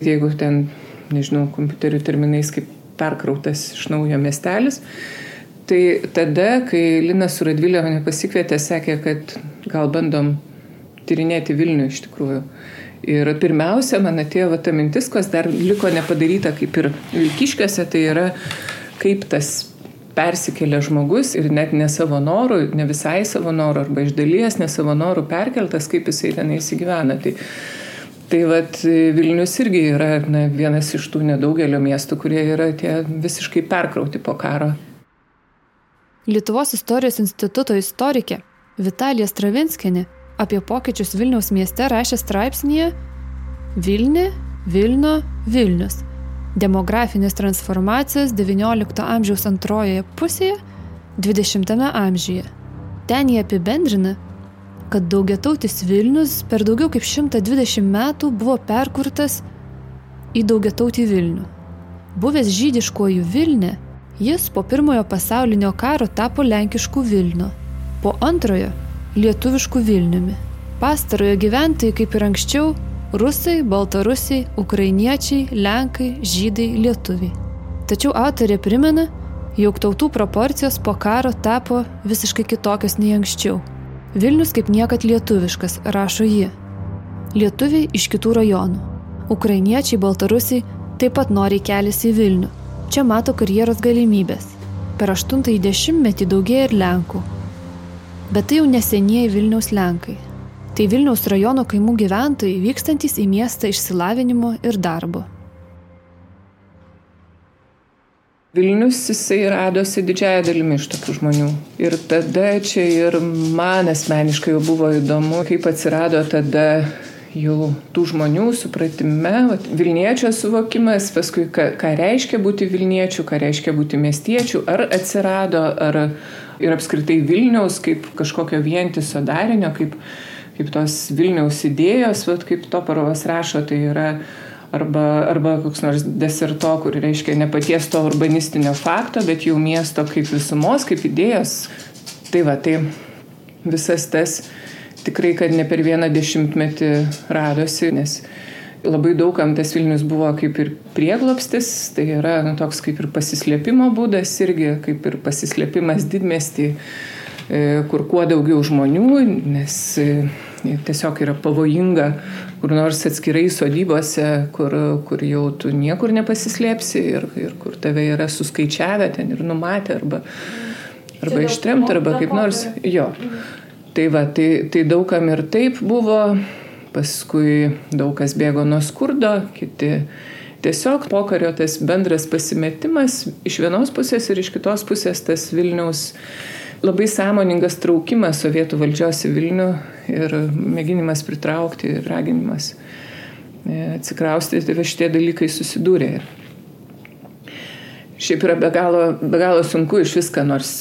jeigu ten, nežinau, kompiuterių terminais kaip perkrautas iš naujo miestelis. Tai tada, kai Linas Suradvilė mane pasikvietė, sakė, kad gal bandom tyrinėti Vilnių iš tikrųjų. Ir pirmiausia, man atėjo va, ta mintis, kas dar liko nepadaryta kaip ir Vilkiškėse, tai yra kaip tas persikėlė žmogus ir net ne savo norų, ne visai savo norų, arba iš dalies ne savo norų perkeltas, kaip jisai ten įsigyvena. Tai, tai vat, Vilnius irgi yra na, vienas iš tų nedaugelio miestų, kurie yra tie visiškai perkrauti po karo. Lietuvos istorijos instituto istorikė Vitalija Stravinskinė apie pokyčius Vilniaus mieste rašė straipsnėje Vilni, Vilno, Vilnius - demografinės transformacijos XIX amžiaus antrojoje pusėje XX amžiuje. Ten jie apibendrina, kad daugiatautis Vilnius per daugiau kaip 120 metų buvo perkurtas į daugiatautį Vilnių. Buvęs žydiškojų Vilnė Jis po pirmojo pasaulinio karo tapo lenkišku Vilniu, po antrojo - lietuvišku Vilniumi. Pastarojo gyventojai, kaip ir anksčiau, rusai, baltarusiai, ukrainiečiai, lenkai, žydai, lietuviai. Tačiau autorė primena, jog tautų proporcijos po karo tapo visiškai kitokios nei anksčiau. Vilnius kaip niekad lietuviškas, rašo ji. Lietuviai iš kitų rajonų. Ukrainiečiai, baltarusiai taip pat noriai keliasi į Vilnių Čia mato karjeros galimybės. Per aštuntąjį dešimtmetį daugėja ir Lenkų. Bet tai jau nesenieji Vilniaus Lenkai. Tai Vilniaus rajono kaimų gyventojai vykstantis į miestą išsilavinimo ir darbo. Vilnius jisai radosi didžiaja dalimi iš tokių žmonių. Ir tada čia ir man asmeniškai jau buvo įdomu, kaip atsirado tada jau tų žmonių supratime, Vilniečio suvokimas, paskui ką, ką reiškia būti Vilniečių, ką reiškia būti miestiečių, ar atsirado, ar ir apskritai Vilniaus kaip kažkokio vientiso darinio, kaip, kaip tos Vilniaus idėjos, vat, kaip Toparovas rašo, tai yra arba, arba koks nors deserto, kur reiškia ne paties to urbanistinio fakto, bet jau miesto kaip visumos, kaip idėjos. Tai va, tai visas tas tikrai, kad ne per vieną dešimtmetį radosi, nes labai daugam tas Vilnius buvo kaip ir prieglopstis, tai yra nu, toks kaip ir pasislėpimo būdas irgi, kaip ir pasislėpimas didmestį, e, kur kuo daugiau žmonių, nes e, tiesiog yra pavojinga kur nors atskirai sodybose, kur, kur jau tu niekur nepasislėpsi ir, ir kur tave yra suskaičiavę ten ir numatę arba, arba ištremt arba kaip nors. Jo. Tai va, tai, tai daugam ir taip buvo, paskui daug kas bėgo nuo skurdo, kiti tiesiog pokario tas bendras pasimetimas iš vienos pusės ir iš kitos pusės tas Vilniaus labai sąmoningas traukimas sovietų valdžios į Vilnių ir mėginimas pritraukti ir raginimas e, atsikraustyti, tai šitie dalykai susidūrė. Šiaip yra be galo, be galo sunku iš viską nors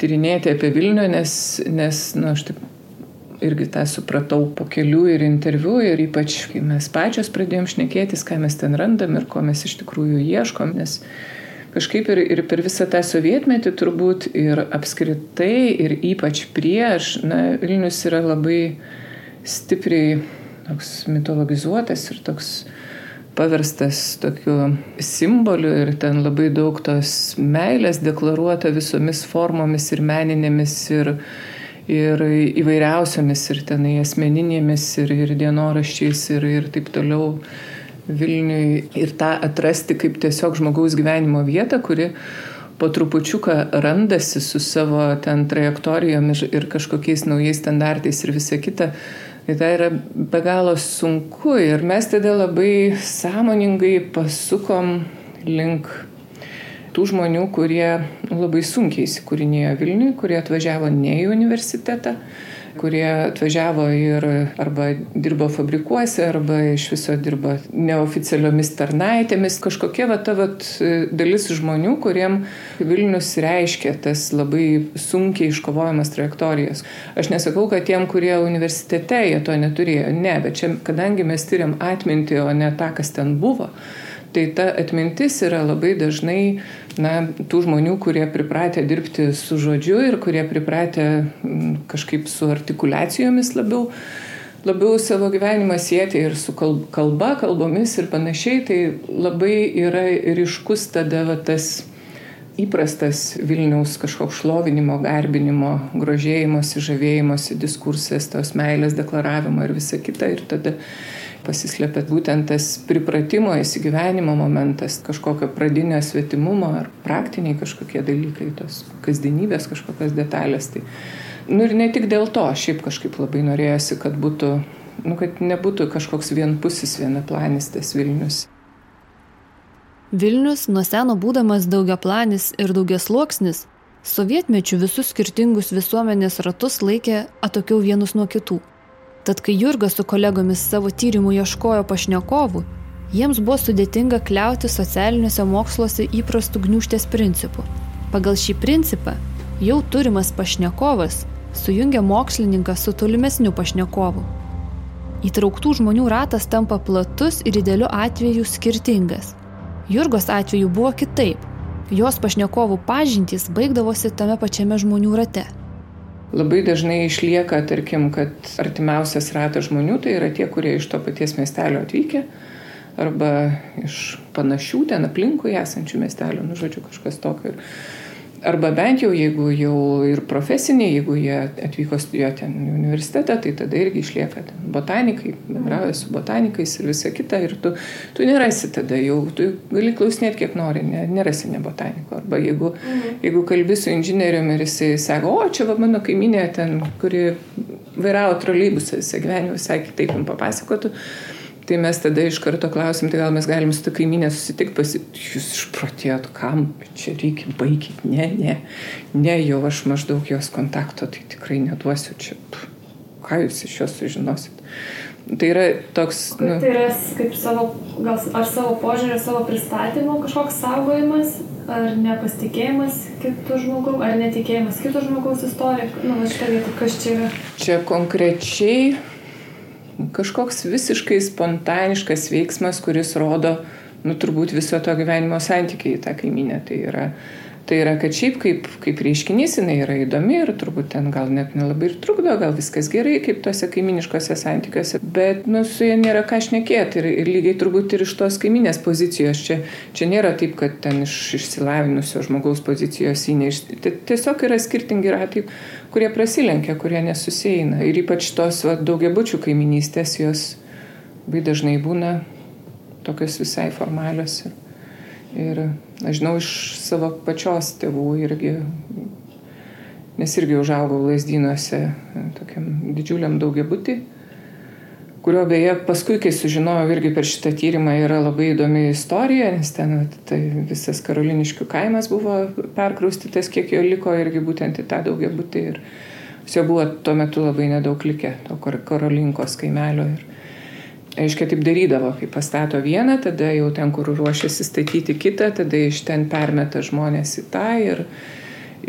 tyrinėti apie Vilnių, nes, nes nu, aš taip irgi tą supratau po kelių ir interviu ir ypač, kai mes pačios pradėjom šnekėtis, ką mes ten randam ir ko mes iš tikrųjų ieškom, nes kažkaip ir, ir per visą tą sovietmetį turbūt ir apskritai ir ypač prieš, na, Vilnius yra labai stipriai toks mitologizuotas ir toks paverstas tokiu simboliu ir ten labai daug tos meilės deklaruota visomis formomis ir meninėmis ir, ir įvairiausiamis ir tenai asmeninėmis ir, ir dienoraščiais ir, ir taip toliau Vilniui ir tą atrasti kaip tiesiog žmogaus gyvenimo vietą, kuri po trupučiuką randasi su savo ten trajektorijom ir, ir kažkokiais naujais standartais ir visa kita Tai tai yra be galo sunku. Ir mes tada labai sąmoningai pasukom link tų žmonių, kurie labai sunkiai įsikūrinėjo Vilniui, kurie atvažiavo ne į universitetą, kurie atvažiavo ir arba dirbo fabrikuose, arba iš viso dirbo neoficialiomis tarnaitėmis. Kažkokia va ta va dalis žmonių, kuriem Vilnius reiškia tas labai sunkiai iškovojamas trajektorijas. Aš nesakau, kad tiem, kurie universitete jie to neturėjo. Ne, bet čia, kadangi mes tyriam atmintį, o ne tą, kas ten buvo, tai ta atmintis yra labai dažnai na, tų žmonių, kurie pripratę dirbti su žodžiu ir kurie pripratę kažkaip su artikulacijomis labiau, labiau savo gyvenimą sėti ir su kalba, kalbomis ir panašiai, tai labai yra ryškus tada va, tas įprastas Vilniaus kažkoks šlovinimo, garbinimo, grožėjimosi, žavėjimosi diskursas, tos meilės deklaravimo ir visa kita. Ir tada pasislepia būtent tas pripratimo įsigyvenimo momentas, kažkokio pradinio svetimumo ar praktiniai kažkokie dalykai, tos kasdienybės kažkokios detalės. Tai, nu ir ne tik dėl to, šiaip kažkaip labai norėjosi, kad būtų, nu, kad nebūtų kažkoks vienpusis vienaplanis tas Vilnius. Vilnius, nuo seno būdamas daugiaplanis ir daugiasluoksnis, sovietmečių visus skirtingus visuomenės ratus laikė atokiau vienus nuo kitų. Tad kai Jurga su kolegomis savo tyrimų ieškojo pašnekovų, jiems buvo sudėtinga kliauti socialiniuose moksluose įprastų gniuštės principų. Pagal šį principą jau turimas pašnekovas sujungia mokslininką su tolimesniu pašnekovu. Įtrauktų žmonių ratas tampa platus ir idealiu atveju skirtingas. Jurgos atveju buvo kitaip. Jos pašnekovų pažintys baigdavosi tame pačiame žmonių rate. Labai dažnai išlieka, tarkim, kad artimiausias ratas žmonių tai yra tie, kurie iš to paties miestelio atvykę arba iš panašių ten aplinkui esančių miestelių, nu žodžiu, kažkas tokio. Ir Arba bent jau, jeigu jau ir profesiniai, jeigu jie atvyko studijuoti ten į universitetą, tai tada irgi išlieka botanikai, bendrauja su botanikais ir visa kita. Ir tu, tu nerasi tada jau, tu gali klausinėti kiek nori, ne, nerasi ne botaniko. Arba jeigu, mhm. jeigu kalbi su inžinieriumi ir jisai sako, o čia va mano kaiminė ten, kuri vairavo troleibusą visą gyvenimą, visai kitaip jums papasakotų. Tai mes tada iš karto klausim, tai gal mes galim su ta kaiminė susitikti, pasi... jūs išprotėjot, kam čia reikia baigti, ne, ne, ne, jau aš maždaug jos kontakto, tai tikrai neduosiu čia, ką jūs iš jos sužinosit. Tai yra toks... Nu... Tai yra kaip savo, gal ar savo požiūrį, savo pristatymo kažkoks saugojimas, ar nepasitikėjimas kitų žmogų, ar netikėjimas kitų žmogaus istorija. Nu, šitą vietą, kas čia yra? Čia konkrečiai kažkoks visiškai spontaniškas veiksmas, kuris rodo, nu, turbūt viso to gyvenimo santykiai į tą kaiminę. Tai yra Tai yra, kad šiaip kaip, kaip reiškinys jinai yra įdomi ir turbūt ten gal net nelabai ir trukdo, gal viskas gerai kaip tose kaiminiškose santykiuose, bet nu, su ja nėra ką šnekėti ir, ir lygiai turbūt ir iš tos kaiminės pozicijos. Čia, čia nėra taip, kad ten iš išsilavinusio žmogaus pozicijos į neiš... Tiesiog yra skirtingi ratai, kurie prasilenkia, kurie nesusieina. Ir ypač tos va, daugiabučių kaiminystės jos labai dažnai būna tokios visai formalios. Ir Ir aš žinau iš savo pačios tėvų irgi, nes irgi užaugau lasdynuose, tokiam didžiuliam daugiabutį, kurio beje paskui, kai sužinojau irgi per šitą tyrimą, yra labai įdomi istorija, nes ten tai visas karoliniškių kaimas buvo perkraustytas, kiek jo liko irgi būtent į tą daugiabutį. Ir jo buvo tuo metu labai nedaug likę, to karolinkos kaimelio. Ir, aiškiai taip darydavo, kai pastato vieną, tada jau ten, kur ruošiasi statyti kitą, tada iš ten permeta žmonės į tą ir,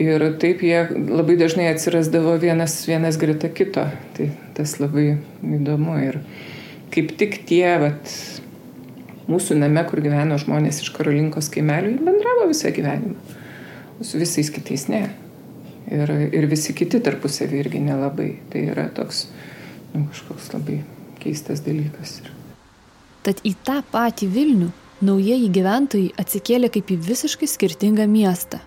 ir taip jie labai dažnai atsirasdavo vienas, vienas greta kito. Tai tas labai įdomu ir kaip tik tie, vat, mūsų name, kur gyveno žmonės iš Karolinkos kaimelių, jie bendravo visą gyvenimą, o su visais kitais ne. Ir, ir visi kiti tarpusavį irgi nelabai. Tai yra toks nu, kažkoks labai keistas dalykas. Tad į tą patį Vilnių naujieji gyventojai atsikėlė kaip į visiškai skirtingą miestą.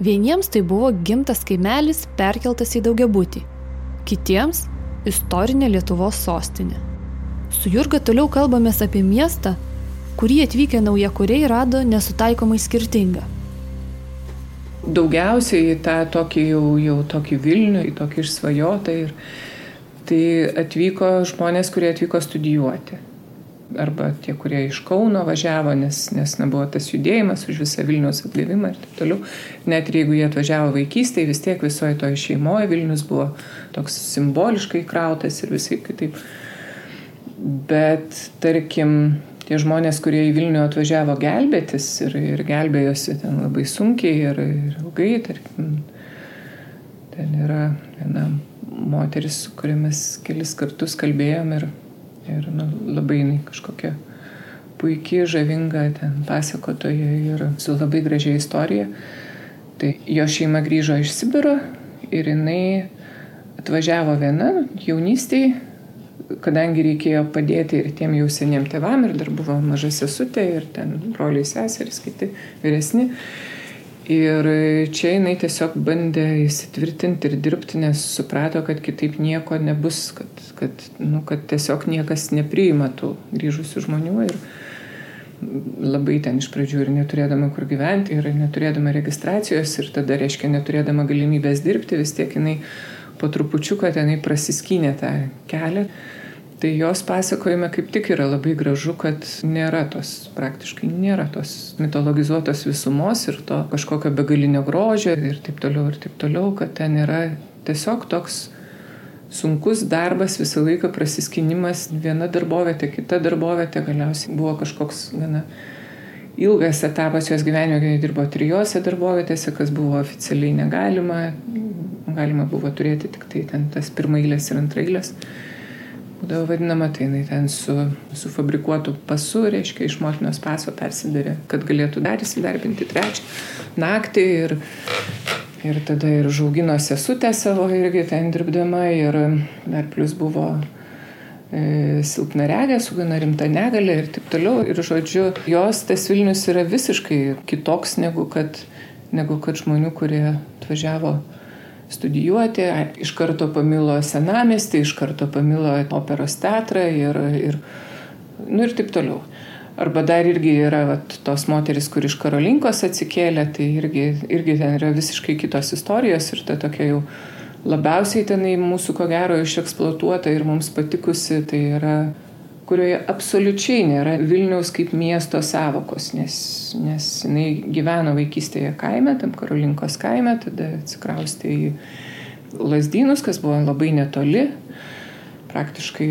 Vieniems tai buvo gimtas kaimelis perkeltas į daugiabutį, kitiems - istorinė Lietuvos sostinė. Su Jurga toliau kalbamės apie miestą, kurį atvykę naujakuriai rado nesutaikomai skirtingą. Daugiausiai į tą tokį jau, jau tokį Vilnių, į tokį išsvajotą ir, tai atvyko žmonės, kurie atvyko studijuoti. Arba tie, kurie iš Kauno važiavo, nes, nes nebuvo tas judėjimas už visą Vilnius atgavimą ir taip toliau. Net ir jeigu jie atvažiavo vaikystėje, vis tiek visoje toje šeimoje Vilnius buvo toks simboliškai krautas ir visai kitaip. Bet tarkim, tie žmonės, kurie į Vilnių atvažiavo gelbėtis ir, ir gelbėjosi ten labai sunkiai ir, ir ilgai, tarkim, ten yra viena moteris, su kuriamis kelis kartus kalbėjom ir, ir nu, labai jinai kažkokia puikiai, žavinga ten pasakotoja ir su labai gražia istorija. Tai jo šeima grįžo iš Sibiro ir jinai atvažiavo viena jaunystėje, kadangi reikėjo padėti ir tiem jau seniem tevam ir dar buvo maža sesutė ir ten broliai seserys, kiti vyresni. Ir čia jinai tiesiog bandė įsitvirtinti ir dirbti, nes suprato, kad kitaip nieko nebus, kad, kad, nu, kad tiesiog niekas nepriima tų grįžusių žmonių. Ir labai ten iš pradžių ir neturėdama kur gyventi, ir neturėdama registracijos, ir tada reiškia neturėdama galimybės dirbti, vis tiek jinai po trupučiuką tenai prasiskynė tą kelią. Tai jos pasakojime kaip tik yra labai gražu, kad nėra tos, praktiškai nėra tos mitologizuotos visumos ir to kažkokio begalinio grožio ir taip toliau ir taip toliau, kad ten yra tiesiog toks sunkus darbas, visą laiką prasiskinimas, viena darbovietė, kita darbovietė, galiausiai buvo kažkoks gana ilgas etapas jos gyvenime, kai dirbo trijose darbovietėse, kas buvo oficialiai negalima, galima buvo turėti tik tai ten tas pirmailės ir antrailės būdavo vadinama, tai jinai ten su, su fabrikuotu pasu, reiškia, iš motinos paso persidarė, kad galėtų dar įsidarbinti trečią naktį ir, ir tada ir žaugino sesutę savo irgi ten dirbdama ir dar plus buvo e, silpnaregė su gana rimta negalė ir taip toliau. Ir žodžiu, jos tas Vilnius yra visiškai kitoks negu kad, negu kad žmonių, kurie atvažiavo studijuoti, iš karto pamilo senamestį, iš karto pamilo operos teatrą ir, ir, nu, ir taip toliau. Arba dar irgi yra vat, tos moteris, kur iš Karolinkos atsikėlė, tai irgi, irgi ten yra visiškai kitos istorijos ir ta tokia jau labiausiai tenai mūsų ko gero išeksploatuota ir mums patikusi, tai yra kurioje absoliučiai nėra Vilniaus kaip miesto savokos, nes, nes jinai gyveno vaikystėje kaime, tam Karolinkos kaime, tada atsikraustė į Lasdynus, kas buvo labai netoli, praktiškai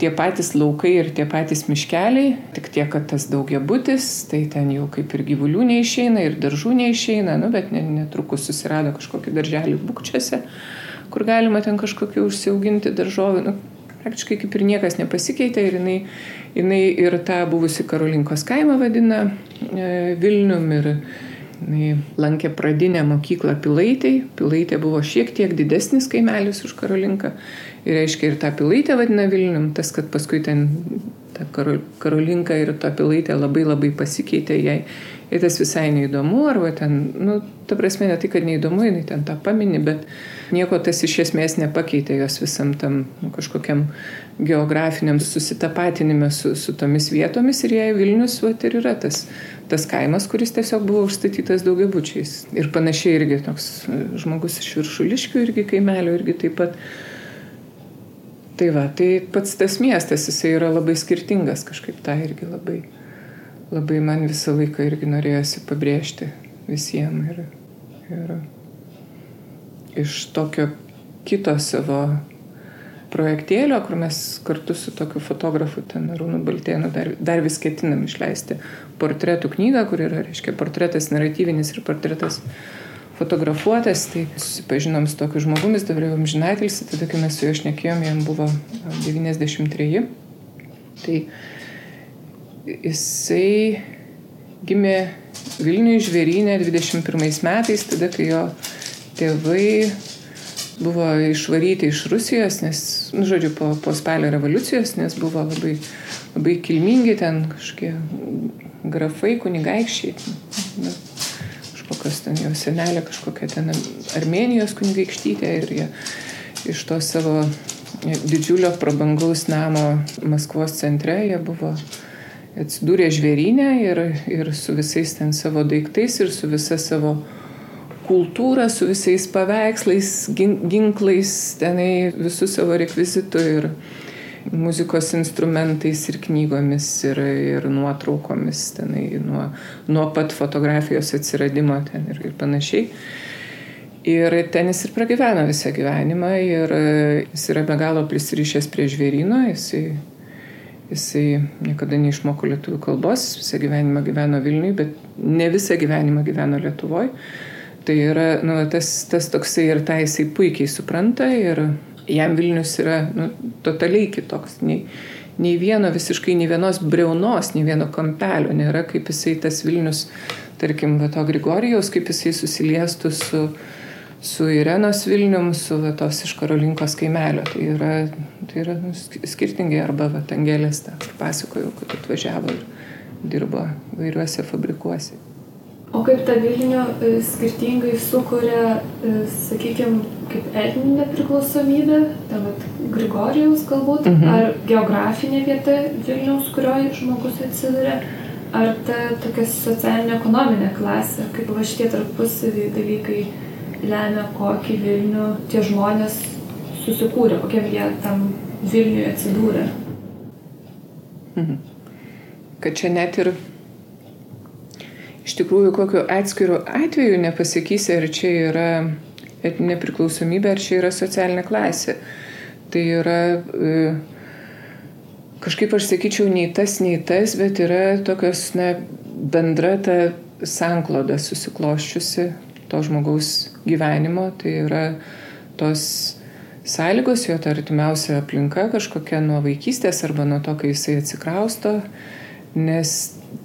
tie patys laukai ir tie patys miškeliai, tik tiek, kad tas daugiabutis, tai ten jau kaip ir gyvulių neišeina, ir daržų neišeina, nu, bet netrukus susirado kažkokį darželį bukčiuose, kur galima ten kažkokiu užsiauginti daržovį. Nu, praktiškai kaip ir niekas nepasikeitė ir jinai, jinai ir tą buvusi Karolinkos kaimą vadina e, Vilnium ir jinai lankė pradinę mokyklą Pilaitai. Pilaitė buvo šiek tiek didesnis kaimelis už Karolinką ir reiškia ir tą Pilaitę vadina Vilnium, tas, kad paskui ten ta Karolinka ir ta Pilaitė labai labai pasikeitė jai. Ir tas visai neįdomu, arba ten, nu, ta prasme, ne tai, kad neįdomu, jinai ten tą pamini, bet nieko tas iš esmės nepakeitė jos visam tam nu, kažkokiam geografiniam susitapatinime su, su tomis vietomis ir jai Vilnius vat, ir yra tas, tas kaimas, kuris tiesiog buvo užstatytas daugiabučiais. Ir panašiai irgi toks e, žmogus iš viršuliškių irgi kaimelio irgi taip pat. Tai va, tai pats tas miestas, jisai yra labai skirtingas kažkaip tą irgi labai, labai man visą laiką irgi norėjosi pabrėžti visiems. Ir, ir iš tokio kito savo projektėlio, kur mes kartu su tokiu fotografu, ten Rūnu Baltėnu, dar, dar vis ketinam išleisti portretų knygą, kur yra, reiškia, portretas naratyvinis ir portretas fotografuotas. Tai susipažinom su tokiu žmogumis, dabar jau amžinatelis, tada kai mes su juo šnekėjom, jam buvo 93. Tai jisai gimė Vilniuje žvėrynė 21 metais, tada kai jo tėvai buvo išvaryti iš Rusijos, nes, nu, žodžiu, po, po spalio revoliucijos, nes buvo labai, labai kilmingi ten kažkokie grafai, kunigaikščiai, nu, kažkokios ten jo senelė, kažkokia ten Armenijos kunigaikštytė ir jie iš to savo didžiulio prabangaus namo Maskvos centre jie buvo atsidūrė žvėrynę ir, ir su visais ten savo daiktais ir su visa savo kultūrą su visais paveikslais, ginklais, tenai visų savo rekvizitų ir muzikos instrumentais ir knygomis ir, ir nuotraukomis, tenai nuo, nuo pat fotografijos atsiradimo ten ir, ir panašiai. Ir ten jis ir pragyveno visą gyvenimą ir jis yra be galo prisirišęs prie žvėryno, jisai, jisai niekada neišmoko lietuvių kalbos, visą gyvenimą gyveno Vilniui, bet ne visą gyvenimą gyveno Lietuvoje. Tai yra, nu, tas, tas toksai ir tai jisai puikiai supranta ir jam Vilnius yra nu, totaliai kitoks. Nei, nei vieno visiškai, nei vienos breunos, nei vieno kampelio nėra, kaip jisai tas Vilnius, tarkim, va, to Grigorijaus, kaip jisai susiliestų su, su Irenos Vilnium, su tos iš Karolinkos kaimelio. Tai yra, tai yra nu, skirtingai arba va, Angelės tą pasakojau, kad atvažiavo ir dirbo vairiuose fabrikuose. O kaip tą Vilnių e, skirtingai sukuria, e, sakykime, kaip etninė priklausomybė, tam Grigorijaus galbūt, mhm. ar geografinė vieta Vilniaus, kurioje žmogus atsiduria, ar ta tokia socialinė ekonominė klasė, kaip va šitie tarpusavį dalykai lemia, kokį Vilnių tie žmonės susikūrė, kokiam jie tam Vilniui atsidūrė. Mhm. Kad čia net ir iš tikrųjų kokiu atskiru atveju nepasakysi, ar čia yra nepriklausomybė, ar čia yra socialinė klasė. Tai yra e, kažkaip aš sakyčiau, nei tas, nei tas, bet yra tokios na, bendra ta sankloda susikloščiusi to žmogaus gyvenimo. Tai yra tos sąlygos, jo ta artimiausia aplinka kažkokia nuo vaikystės arba nuo to, kai jisai atsikrausto. Nes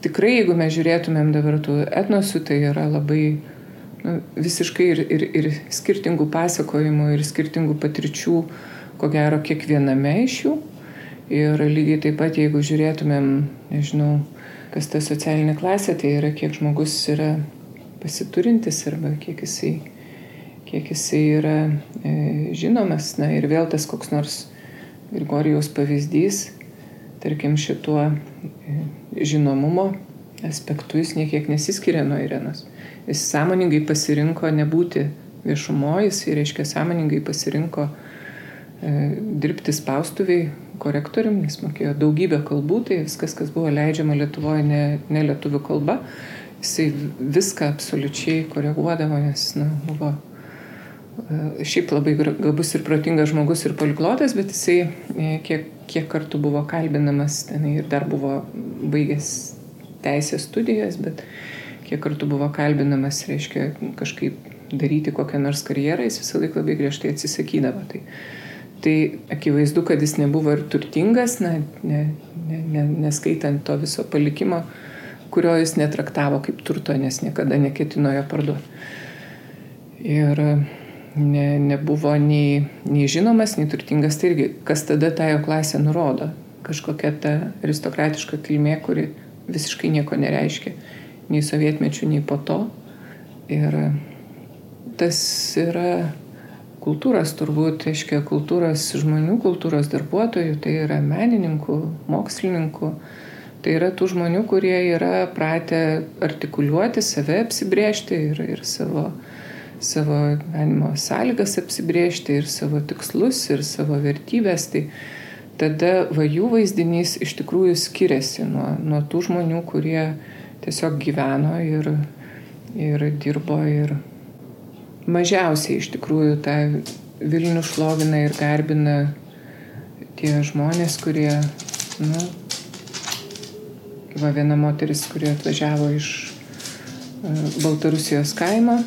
tikrai, jeigu mes žiūrėtumėm dabar tų etnosų, tai yra labai nu, visiškai ir, ir, ir skirtingų pasakojimų, ir skirtingų patirčių, ko gero, kiekviename iš jų. Ir lygiai taip pat, jeigu žiūrėtumėm, nežinau, kas ta socialinė klasė, tai yra kiek žmogus yra pasiturintis arba kiek jisai, kiek jisai yra e, žinomas. Na ir vėl tas koks nors Grigorijaus pavyzdys, tarkim, šituo e, žinomumo aspektu jis niekiek nesiskiria nuo Irenos. Jis sąmoningai pasirinko nebūti viešumoje, jis, reiškia, sąmoningai pasirinko e, dirbti spaustuviai korektorium, jis mokėjo daugybę kalbų, tai viskas, kas buvo leidžiama Lietuvoje, ne, ne lietuvių kalba, jisai viską absoliučiai koreguodavo, nes na, buvo šiaip labai gabus ir protingas žmogus ir poliglotas, bet jisai e, kiek, kiek kartų buvo kalbinamas ten ir dar buvo baigęs teisės studijas, bet kiek kartų buvo kalbinamas, reiškia, kažkaip daryti kokią nors karjerą, jis visą laiką labai griežtai atsisakydavo. Tai, tai akivaizdu, kad jis nebuvo ir turtingas, na, ne, ne, ne, neskaitant to viso palikimo, kurio jis netraktavo kaip turto, nes niekada neketino jo parduoti. Ir ne, nebuvo nei, nei žinomas, nei turtingas, tai irgi, kas tada tą jo klasę nurodo. Kažkokia ta aristokratiška kilmė, kuri visiškai nieko nereiškia, nei sovietmečių, nei po to. Ir tas yra kultūros turbūt, aiškiai, kultūros žmonių, kultūros darbuotojų, tai yra menininkų, mokslininkų, tai yra tų žmonių, kurie yra pratę artikuliuoti, save apsibriežti ir, ir savo, savo gyvenimo sąlygas apsibriežti, ir savo tikslus, ir savo vertybės. Tai tada va jų vaizdinys iš tikrųjų skiriasi nuo, nuo tų žmonių, kurie tiesiog gyveno ir, ir dirbo ir mažiausiai iš tikrųjų tą Vilnių šlovina ir garbina tie žmonės, kurie, nu, va viena moteris, kurie atvažiavo iš uh, Baltarusijos kaimo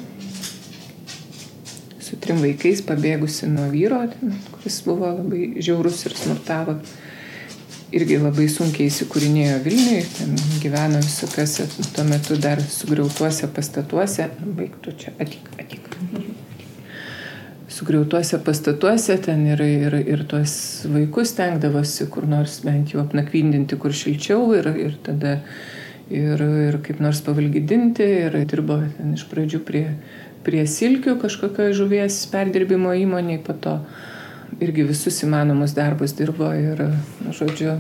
trim vaikais, pabėgusi nuo vyro, kuris buvo labai žiaurus ir smurtavo. Irgi labai sunkiai įsikūrinėjo Vilniui, ten gyveno visokiuose tuo metu dar sugriautuose pastatuose. Baigtų čia, atik, atik sugriautuose pastatuose ten ir, ir, ir tuos vaikus tenkdavosi kur nors bent jau apnakvindinti, kur šilčiau ir, ir tada ir, ir kaip nors pavalgydinti ir dirbo ten iš pradžių prie, prie silkių kažkokio žuvies perdirbimo įmoniai, po to irgi visus įmanomus darbus dirbo ir, žodžiu,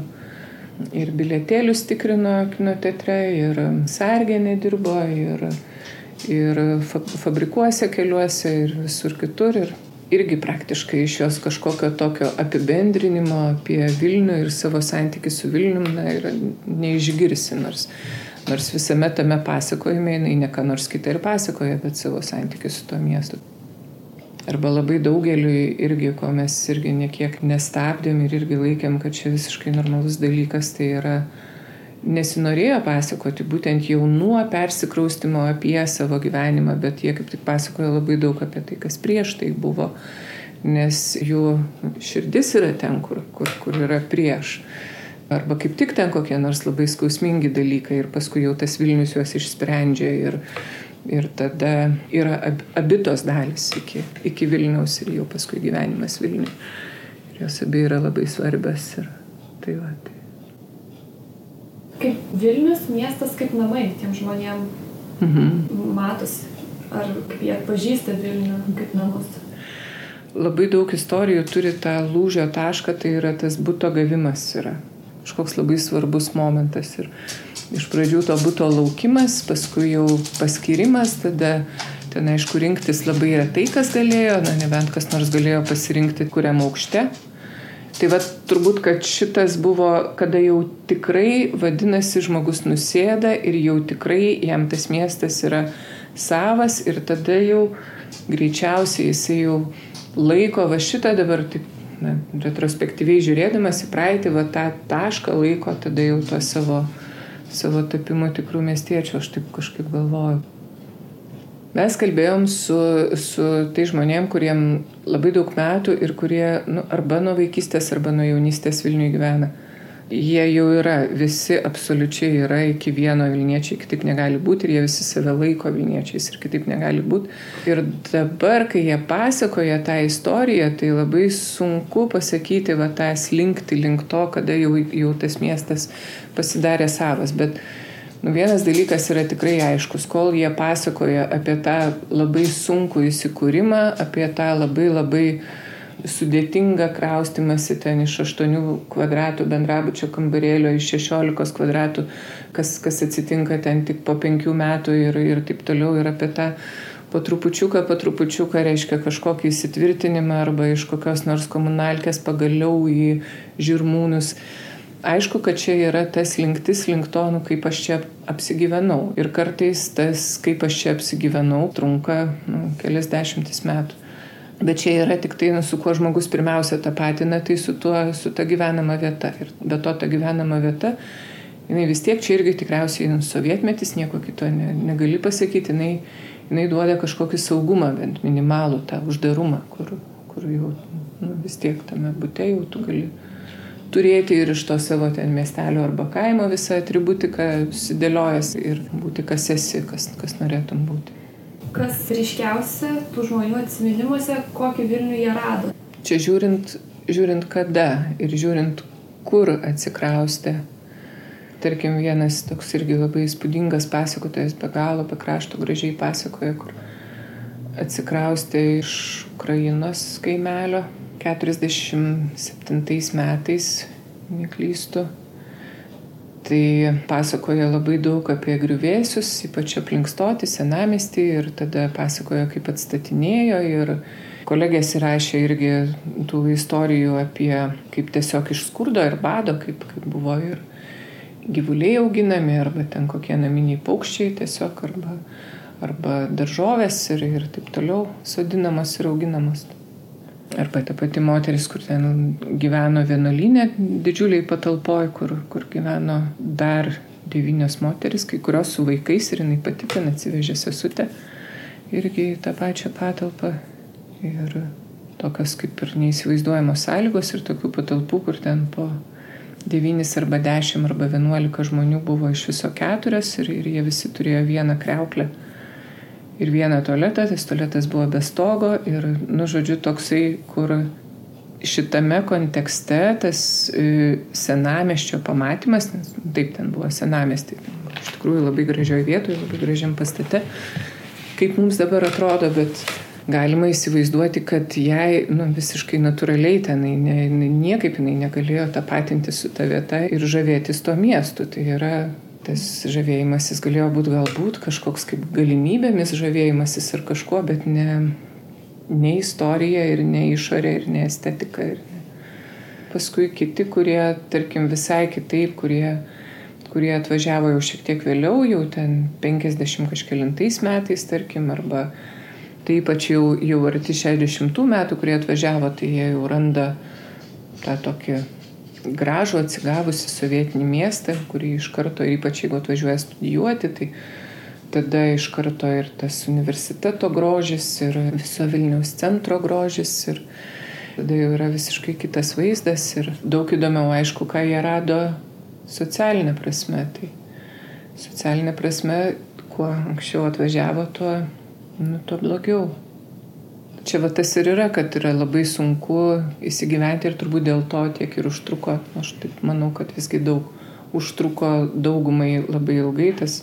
ir bilietėlius tikrino kino teatre, ir sargenė dirbo, ir ir fabrikuose keliuose ir visur kitur. Ir irgi praktiškai iš jos kažkokio tokio apibendrinimo apie Vilnių ir savo santykių su Vilnium na, yra neišgirsi, nors, nors visame tame pasakojime jinai ne ką nors kitą ir pasakoja, bet savo santykių su tuo miestu. Arba labai daugeliui irgi, ko mes irgi nekiek nestabdėm ir irgi laikėm, kad čia visiškai normalus dalykas, tai yra nesinorėjo pasakoti būtent jau nuo persikraustimo apie savo gyvenimą, bet jie kaip tik pasakoja labai daug apie tai, kas prieš tai buvo, nes jų širdis yra ten, kur, kur, kur yra prieš. Arba kaip tik ten kokie nors labai skausmingi dalykai ir paskui jau tas Vilnius juos išsprendžia ir, ir tada yra ab, abitos dalis iki, iki Vilniaus ir jau paskui gyvenimas Vilniui. Ir jos abi yra labai svarbios ir tai va. Tai kaip Vilnius miestas kaip namai tiem žmonėm mhm. matosi. Ar kaip jie pažįsta Vilnių kaip namus. Labai daug istorijų turi tą lūžio tašką, tai yra tas būto gavimas yra. Kažkoks labai svarbus momentas. Ir iš pradžių to būto laukimas, paskui jau paskirimas, tada ten aišku rinktis labai retai kas galėjo, na nebent kas nors galėjo pasirinkti kuriam aukšte Tai va turbūt, kad šitas buvo, kada jau tikrai vadinasi žmogus nusėda ir jau tikrai jam tas miestas yra savas ir tada jau greičiausiai jisai jau laiko va šitą dabar taip na, retrospektyviai žiūrėdamas į praeitį, va tą tašką laiko tada jau to savo, savo tapimo tikrų miestiečių, aš taip kažkaip galvoju. Mes kalbėjom su, su tai žmonėm, kuriem labai daug metų ir kurie nu, arba nuo vaikystės, arba nuo jaunystės Vilniuje gyvena. Jie jau yra, visi absoliučiai yra iki vieno Vilniečiai, kitaip negali būti ir jie visi save laiko Vilniečiais ir kitaip negali būti. Ir dabar, kai jie pasakoja tą istoriją, tai labai sunku pasakyti, va tą slinkti link to, kada jau, jau tas miestas pasidarė savas. Bet Nu, vienas dalykas yra tikrai aiškus, kol jie pasakoja apie tą labai sunkų įsikūrimą, apie tą labai labai sudėtingą kraustimąsi ten iš 8 kvadratų bendrabučio kambarėlio iš 16 kvadratų, kas, kas atsitinka ten tik po 5 metų ir, ir taip toliau ir apie tą po trupučiuką, po trupučiuką reiškia kažkokį įsitvirtinimą arba iš kokios nors komunalkės pagaliau į žirmūnus aišku, kad čia yra tas linktis link to, nu, kaip aš čia apsigyvenau. Ir kartais tas, kaip aš čia apsigyvenau, trunka nu, kelias dešimtis metų. Bet čia yra tik tai, nu, su kuo žmogus pirmiausia tapatina, tai su, tuo, su ta gyvenama vieta. Ir be to ta gyvenama vieta, jinai vis tiek čia irgi tikriausiai nu, sovietmetis, nieko kito ne, negali pasakyti, jinai, jinai duoda kažkokį saugumą, bent minimalų tą uždarumą, kur, kur jau nu, vis tiek tame būte jau tu gali turėti ir iš to savo ten miestelio arba kaimo visą atributiką susidėliojęs ir būti kas esi, kas, kas norėtum būti. Kas ryškiausia tų žmonių atminimuose, kokį Vilnių jie rado? Čia žiūrint, žiūrint kada ir žiūrint, kur atsikraustė. Tarkim, vienas toks irgi labai įspūdingas pasakotojas be galo, be krašto gražiai pasakoja, kur atsikraustė iš Ukrainos kaimelio 47 metais, neklystu Tai pasakoja labai daug apie griuvėsius, ypač aplink stotį, senamestį ir tada pasakoja, kaip atstatinėjo ir kolegės įrašė irgi tų istorijų apie kaip tiesiog iš skurdo ir bado, kaip, kaip buvo ir gyvuliai auginami, arba ten kokie naminiai paukščiai tiesiog, arba, arba daržovės ir, ir taip toliau sodinamos ir auginamos. Arba ta pati moteris, kur ten gyveno vienuolinė, didžiuliai patalpoj, kur, kur gyveno dar devynios moteris, kai kurios su vaikais ir jinai pati ten atsivežė sesutę irgi į tą pačią patalpą. Ir tokios kaip ir neįsivaizduojamos sąlygos ir tokių patalpų, kur ten po 9 arba 10 arba 11 žmonių buvo iš viso keturios ir, ir jie visi turėjo vieną kreuklę ir vieną tualetą, tas tualetas buvo be stogo ir, nu, žodžiu, toksai, kur šitame kontekste tas e, senameščio pamatymas, nes taip ten buvo senamesti, iš tikrųjų labai gražioje vietoje, labai gražiam pastate, kaip mums dabar atrodo, bet galima įsivaizduoti, kad jai nu, visiškai natūraliai tenai ne, niekaip jinai negalėjo tapatinti su ta vieta ir žavėtis to miestu. Tai yra tas žavėjimasis galėjo būti galbūt kažkoks kaip galimybėmis žavėjimasis ar kažkuo, bet ne, ne istorija ir ne išorė ir ne estetika. Ir ne. Paskui kiti, kurie, tarkim, visai kitaip, kurie, kurie atvažiavo jau šiek tiek vėliau, jau ten 50 kažkėlintais metais, tarkim, arba tai ypač jau, jau arti 60 metų, kurie atvažiavo, tai jie jau randa tą tokį gražų atsigavusi sovietinį miestą, kurį iš karto, ypač jeigu atvažiuoja studijuoti, tai tada iš karto ir tas universiteto grožis, ir viso Vilniaus centro grožis, ir tada jau yra visiškai kitas vaizdas ir daug įdomiau, aišku, ką jie rado socialinė prasme. Tai socialinė prasme, kuo anksčiau atvažiavo, tuo, nu, tuo blogiau čia va tas ir yra, kad yra labai sunku įsigyventi ir turbūt dėl to tiek ir užtruko, aš taip manau, kad visgi daug užtruko daugumai labai ilgai tas,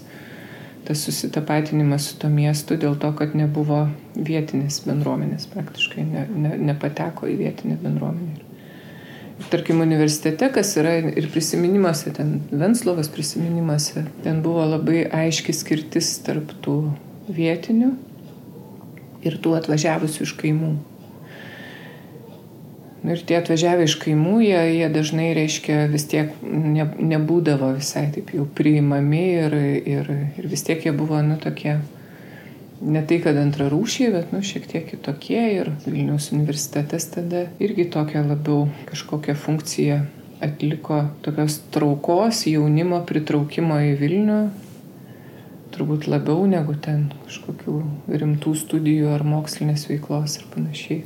tas susitapatinimas su to miestu dėl to, kad nebuvo vietinės bendruomenės praktiškai, ne, ne, nepateko į vietinę bendruomenę. Ir, tarkim, universitete, kas yra ir prisiminimuose, ten Venslovas prisiminimuose, ten buvo labai aiški skirtis tarp tų vietinių ir tų atvažiavusių iš kaimų. Nu, ir tie atvažiavę iš kaimų, jie, jie dažnai, reiškia, vis tiek ne, nebūdavo visai taip jau priimami ir, ir, ir vis tiek jie buvo, nu, tokie, ne tai, kad antrarūšiai, bet, nu, šiek tiek kitokie ir Vilniaus universitetas tada irgi tokią labiau kažkokią funkciją atliko tokios traukos jaunimo pritraukimo į Vilnių, turbūt labiau negu ten kažkokių rimtų studijų ar mokslinės veiklos ir panašiai.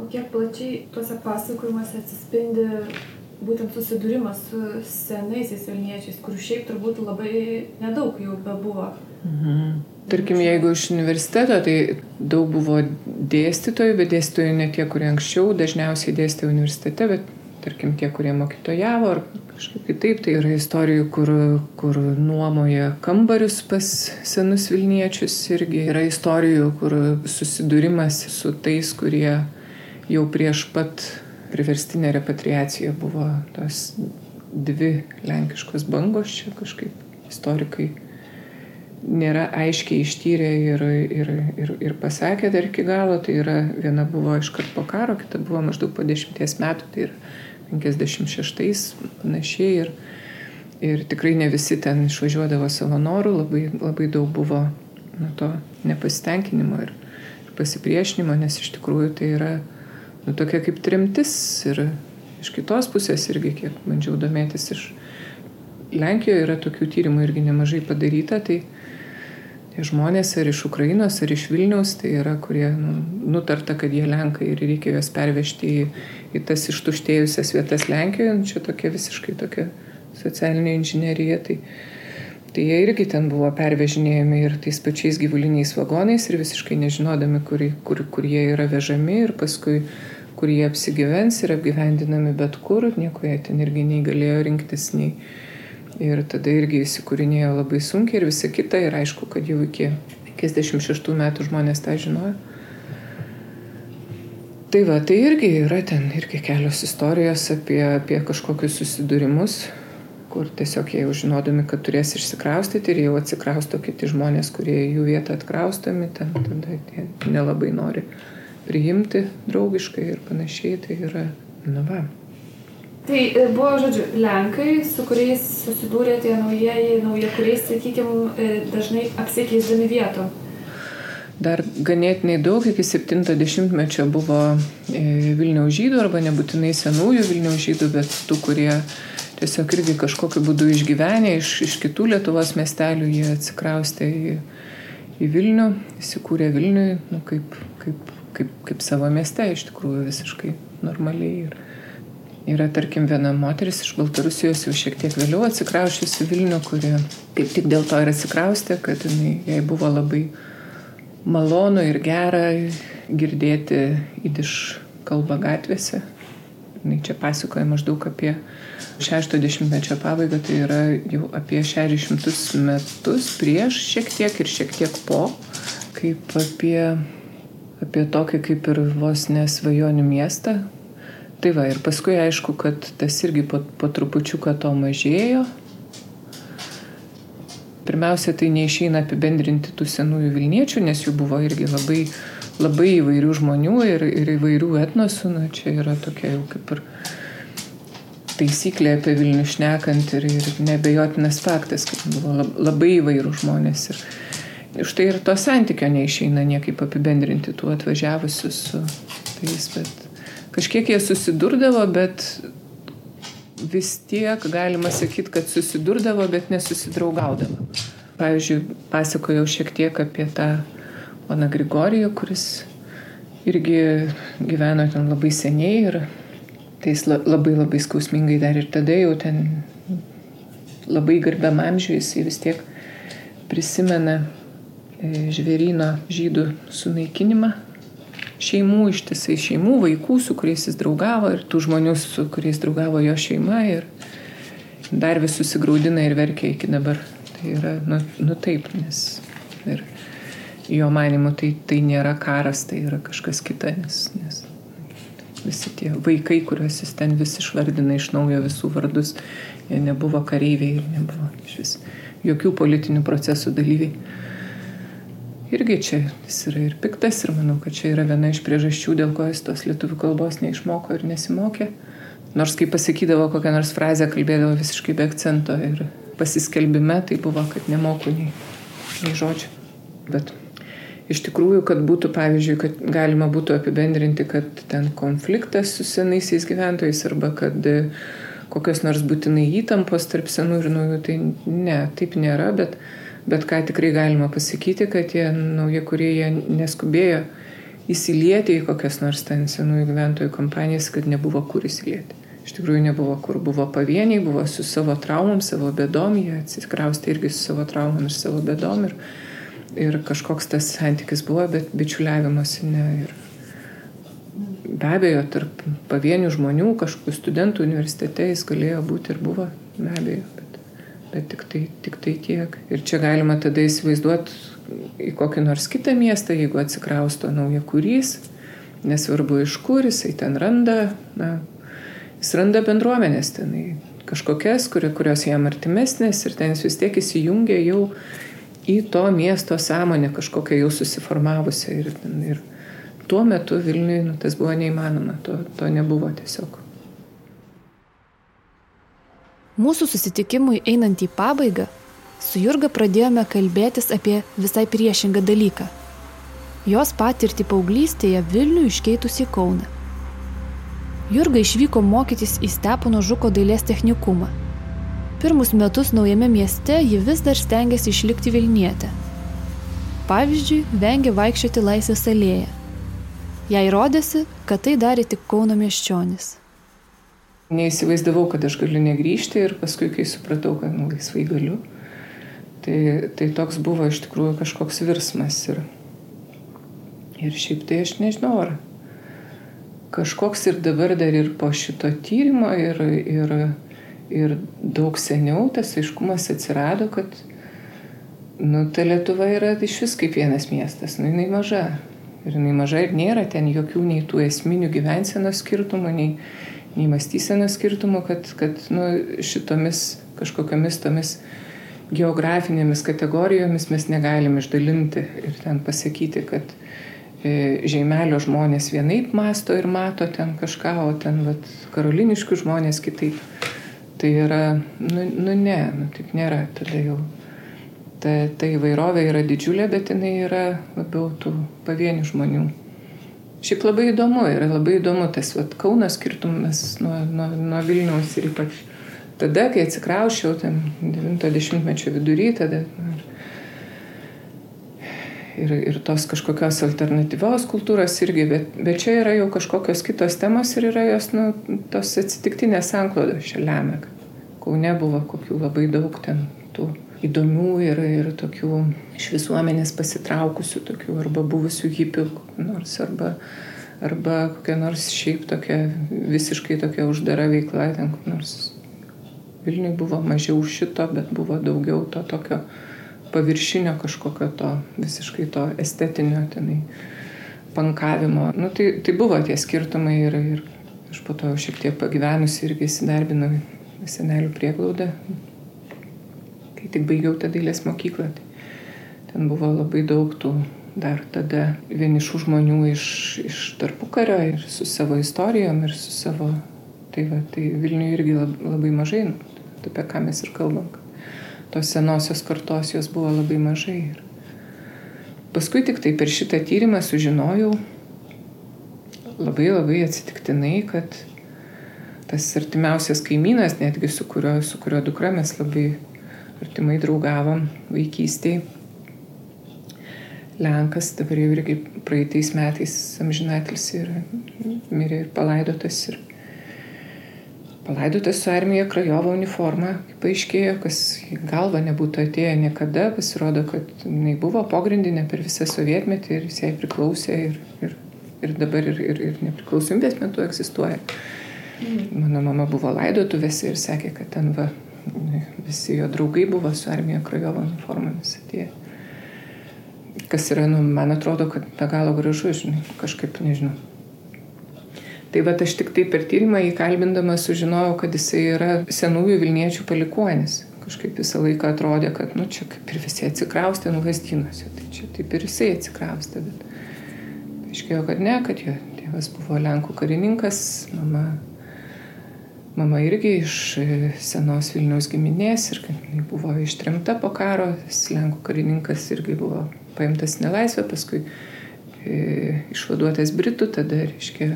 O kiek plačiai tuose pasakojimuose atsispindi būtent susidūrimas su senaisiais Vilniečiais, kur šiaip turbūt labai nedaug jau bebuvo. Mhm. Tarkim, jeigu iš universiteto, tai daug buvo dėstytojų, bet dėstytojų ne tie, kurie anksčiau dažniausiai dėstė universitete, bet tarkim tie, kurie mokytojavo ar kažkaip kitaip, tai yra istorijų, kur, kur nuomoja kambarius pas senus Vilniečius irgi. Yra istorijų, kur susidūrimas su tais, kurie jau prieš pat priverstinę repatriaciją buvo tos dvi lenkiškos bangos. Čia kažkaip istorikai nėra aiškiai ištyrę ir, ir, ir, ir pasakė dar iki galo, tai yra viena buvo iškart po karo, kita buvo maždaug po dešimties metų, tai yra 56 panašiai ir, ir tikrai ne visi ten išvažiuodavo savo norų, labai, labai daug buvo nu, to nepasitenkinimo ir, ir pasipriešinimo, nes iš tikrųjų tai yra nu, tokia kaip trimtis ir iš kitos pusės irgi, kiek bandžiau domėtis iš Lenkijoje yra tokių tyrimų irgi nemažai padaryta, tai tie žmonės ar iš Ukrainos, ar iš Vilniaus, tai yra, kurie nu, nutarta, kad jie Lenkai ir reikia juos pervežti į, į tas ištuštėjusias vietas Lenkijoje, nu, čia tokia visiškai tokia socialinė inžinierija, tai, tai jie irgi ten buvo pervežinėjami ir tais pačiais gyvuliniais vagonais ir visiškai nežinodami, kur, kur, kur jie yra vežami ir paskui kur jie apsigyvens ir apgyvendinami bet kur, nieko jie ten irgi nei galėjo rinktis, nei, Ir tada irgi įsikūrinėjo labai sunkiai ir visa kita. Ir aišku, kad jau iki 56 metų žmonės tą žinojo. Tai va, tai irgi yra ten irgi kelios istorijos apie, apie kažkokius susidūrimus, kur tiesiog jie jau žinodami, kad turės išsikraustyti ir jau atsikrausto kiti žmonės, kurie jų vietą atkraustomi, ten tada jie nelabai nori priimti draugiškai ir panašiai. Tai yra, na va, Tai e, buvo, žodžiu, Lenkai, su kuriais susidūrė tie naujieji, nauja, kuriais, sakykime, dažnai apsikeisdami vietom. Dar ganėtinai daug iki 70-mečio buvo e, Vilniaus žydų arba nebūtinai senųjų Vilniaus žydų, bet tų, kurie tiesiog irgi kažkokiu būdu išgyvenę iš, iš kitų Lietuvos miestelių, jie atsikraustė į, į Vilnių, įsikūrė Vilniui, nu, kaip, kaip, kaip, kaip savo mieste iš tikrųjų visiškai normaliai. Ir, Yra, tarkim, viena moteris iš Baltarusijos jau šiek tiek vėliau atsikraušusi Vilnių, kuri kaip tik dėl to ir atsikraustė, kad jinai, jai buvo labai malonu ir gera girdėti įdiš kalbą gatvėse. Jis čia pasakoja maždaug apie 60-mečio pabaigą, tai yra jau apie 600 metus prieš šiek tiek ir šiek tiek po, kaip apie, apie tokį kaip ir vos nesvajonių miestą, Tai va, ir paskui aišku, kad tas irgi po, po trupučiuką to mažėjo. Pirmiausia, tai neišeina apibendrinti tų senųjų Vilniečių, nes jų buvo irgi labai, labai įvairių žmonių ir, ir įvairių etnosų. Na, čia yra tokia jau kaip ir taisyklė apie Vilnių šnekant ir, ir nebejotinas faktas, kad buvo labai įvairių žmonės. Ir už tai ir to santykio neišeina niekaip apibendrinti tų atvažiavusių su tais, bet Kažkiek jie susidurdavo, bet vis tiek galima sakyti, kad susidurdavo, bet nesusidraugaudavo. Pavyzdžiui, pasakojau šiek tiek apie tą Ona Grigorijų, kuris irgi gyveno ten labai seniai ir tai jis labai labai skausmingai dar ir tada jau ten labai garbiam amžiui jisai vis tiek prisimena e, žvėryno žydų sunaikinimą šeimų ištisai, šeimų, vaikų, su kuriais jis draugavo ir tų žmonių, su kuriais draugavo jo šeima ir dar vis susigaudina ir verkia iki dabar. Tai yra, nu, nu taip, nes ir jo manimu tai, tai nėra karas, tai yra kažkas kita, nes, nes visi tie vaikai, kuriuos jis ten vis išvardina iš naujo visų vardus, jie nebuvo kareiviai ir nebuvo iš vis jokių politinių procesų dalyviai irgi čia jis yra ir piktas ir manau, kad čia yra viena iš priežasčių, dėl ko jis tos lietuvių kalbos neišmoko ir nesimokė. Nors kai pasakydavo kokią nors frazę, kalbėdavo visiškai be akcento ir pasiskelbime tai buvo, kad nemoku nei, nei žodžių. Bet iš tikrųjų, kad būtų, pavyzdžiui, kad galima būtų apibendrinti, kad ten konfliktas su senaisiais gyventojais arba kad kokios nors būtinai įtampos tarp senų ir naujų, tai ne, taip nėra, bet Bet ką tikrai galima pasakyti, kad tie nauji kurie neskubėjo įsilieti į kokias nors ten senųjų gyventojų kompanijas, kad nebuvo kur įsilieti. Iš tikrųjų nebuvo kur, buvo pavieniai, buvo su savo traumom, savo bėdom, jie atsikraustė irgi su savo traumom ir savo bėdom ir, ir kažkoks tas santykis buvo, bet bičiuliavimuose ne. Ir be abejo, tarp pavienių žmonių, kažkokių studentų universitete jis galėjo būti ir buvo, be abejo. Bet bet tik tai, tik tai tiek. Ir čia galima tada įsivaizduoti į kokį nors kitą miestą, jeigu atsikrausto nauja kurys, nesvarbu iš kur jisai ten randa, na, jis randa bendruomenės tenai kažkokias, kurios jam artimesnės ir ten jis vis tiek įsijungia jau į to miesto sąmonę kažkokią jau susiformavusią. Ir, ir tuo metu Vilniui nu, tas buvo neįmanoma, to, to nebuvo tiesiog. Mūsų susitikimui einant į pabaigą, su Jurga pradėjome kalbėtis apie visai priešingą dalyką. Jos patirtį paauglystėje Vilnių iškeitus į Kauną. Jurga išvyko mokytis į Stepono Žuko dailės technikumą. Pirmus metus naujame mieste ji vis dar stengiasi išlikti Vilnietė. Pavyzdžiui, vengia vaikščioti Laisvės alėją. Jai rodėsi, kad tai darė tik Kauno miesčionis. Neįsivaizdavau, kad aš galiu negrįžti ir paskui, kai supratau, kad nu, laisvai galiu, tai, tai toks buvo iš tikrųjų kažkoks virsmas. Ir, ir šiaip tai aš nežinau, ar kažkoks ir dabar dar ir po šito tyrimo ir, ir, ir daug seniau tas aiškumas atsirado, kad nu, ta Lietuva yra iš vis kaip vienas miestas, nu, jinai maža. Ir jinai maža ir nėra ten jokių nei tų esminių gyvensenos skirtumų, nei, nei mąstysenos skirtumų, kad, kad nu, šitomis kažkokiamis tomis geografinėmis kategorijomis mes negalim išdalinti ir ten pasakyti, kad e, žaimelio žmonės vienaip masto ir mato ten kažką, o ten vat, karoliniškių žmonės kitaip. Tai yra, nu, nu ne, nu, taip nėra, tada jau ta, ta įvairovė yra didžiulė, bet jinai yra labiau tų pavienių žmonių. Šiaip labai įdomu, yra labai įdomu tas vat, Kaunas skirtumas nuo, nuo, nuo Vilniaus ir ypač tada, kai atsikraušiau, ten 90-mečio vidury, tada ir, ir tos kažkokios alternatyvios kultūros irgi, bet, bet čia yra jau kažkokios kitos temos ir yra jos, nu, tos atsitiktinės sanklodos čia lemia. Kaune buvo kokių labai daug ten tų įdomių ir, ir tokių iš visuomenės pasitraukusių, tokių arba buvusių hipių, nors arba, arba kokia nors šiaip tokia visiškai tokia uždara veikla, ten nors Vilniui buvo mažiau šito, bet buvo daugiau to tokio paviršinio kažkokio to visiškai to estetinio tenai pankavimo. Nu, tai, tai buvo tie skirtumai ir, ir aš po to šiek tiek pagyvenusi irgi įsidarbinau senelių prieglaudą, kai tik baigiau tą dailės mokyklą. Tai ten buvo labai daug tų dar tada vienišų žmonių iš, iš tarpukario ir su savo istorijom ir su savo... Tai, va, tai Vilniuje irgi labai mažai, nu, apie ką mes ir kalbam. Tos senosios kartos jos buvo labai mažai. Ir paskui tik tai per šitą tyrimą sužinojau labai labai atsitiktinai, kad tas artimiausias kaimynas, netgi su kurio, su kurio dukra mes labai artimai draugavom vaikystėje. Lenkas dabar jau irgi praeitais metais amžinatlis ir mirė ir palaidotas. Ir palaidotas su armija Krajovo uniforma, kaip paaiškėjo, kas į galvą nebūtų atėję niekada, pasirodo, kad jinai buvo pogrindinė per visą sovietmetį ir jis jai priklausė ir, ir, ir dabar ir, ir, ir nepriklausomybės metu egzistuoja. Mano mama buvo laidotuvėse ir sakė, kad ten va visi jo draugai buvo su armija Krajovo uniformomis atėję. Kas yra, nu, man atrodo, kad be galo gražu, žinai, kažkaip nežinau. Tai va aš tik tai per tyrimą įkalbindama sužinojau, kad jisai yra senųjų Vilniečių palikuonis. Kažkaip visą laiką atrodė, kad, nu, čia kaip ir visi atsikraustė nuvastynuose. Tai čia taip ir jisai atsikraustė, bet aiškėjo, kad ne, kad jo tėvas buvo Lenkų karininkas, mama Mama irgi iš e, senos Vilniaus giminės ir buvo ištremta po karo, Lenkų karininkas irgi buvo paimtas nelaisvę, paskui e, išvaduotas Britų, tada, reiškia,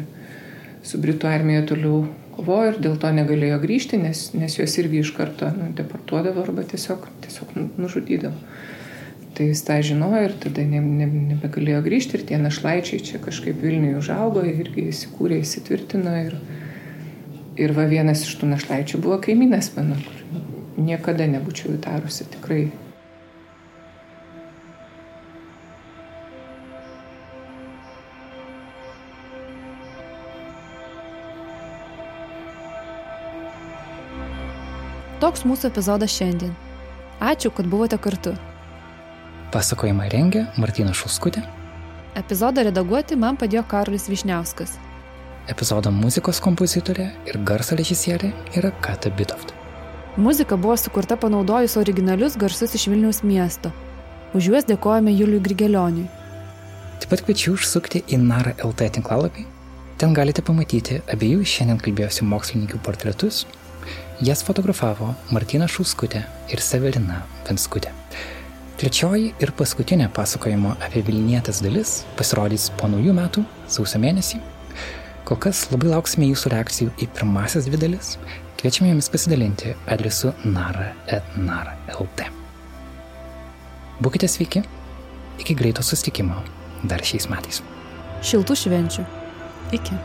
su Britų armija toliau kovojo ir dėl to negalėjo grįžti, nes, nes juos irgi iš karto nu, deportuodavo arba tiesiog, tiesiog nu, nužudydavo. Tai jis tą žinojo ir tada ne, ne, nebegalėjo grįžti ir tie našlaičiai čia kažkaip Vilniuje užaugo, irgi įsikūrė, įsitvirtino ir, Ir va vienas iš tų našlaičių buvo kaimynas mano, kur niekada nebūčiau įtarusi tikrai. Toks mūsų epizodas šiandien. Ačiū, kad buvote kartu. Pasakojimą rengė Martina Šuskutė. Epizodą redaguoti man padėjo Karolis Višniauskas. Epizodo muzikos kompozitorė ir garso režisierė yra Kata Bitoft. Muzika buvo sukurta panaudojus originalius garsus iš Vilniaus miesto. Už juos dėkojame Juliui Grigelioniui. Taip pat kviečiu užsukti į Nara LT tinklalapį. Ten galite pamatyti abiejų šiandien kalbėjusių mokslininkių portretus. Jas fotografavo Martina Šulskutė ir Severina Venskutė. Trečioji ir paskutinė pasakojimo apie Vilnietės dalis pasirodys po naujų metų, sausio mėnesį. Kol kas labai lauksime jūsų reakcijų į pirmasis dvi dalis. Kviečiame jomis pasidalinti adresu nara.nara.lt. Būkite sveiki, iki greito susitikimo dar šiais metais. Šiltų švenčių. Iki.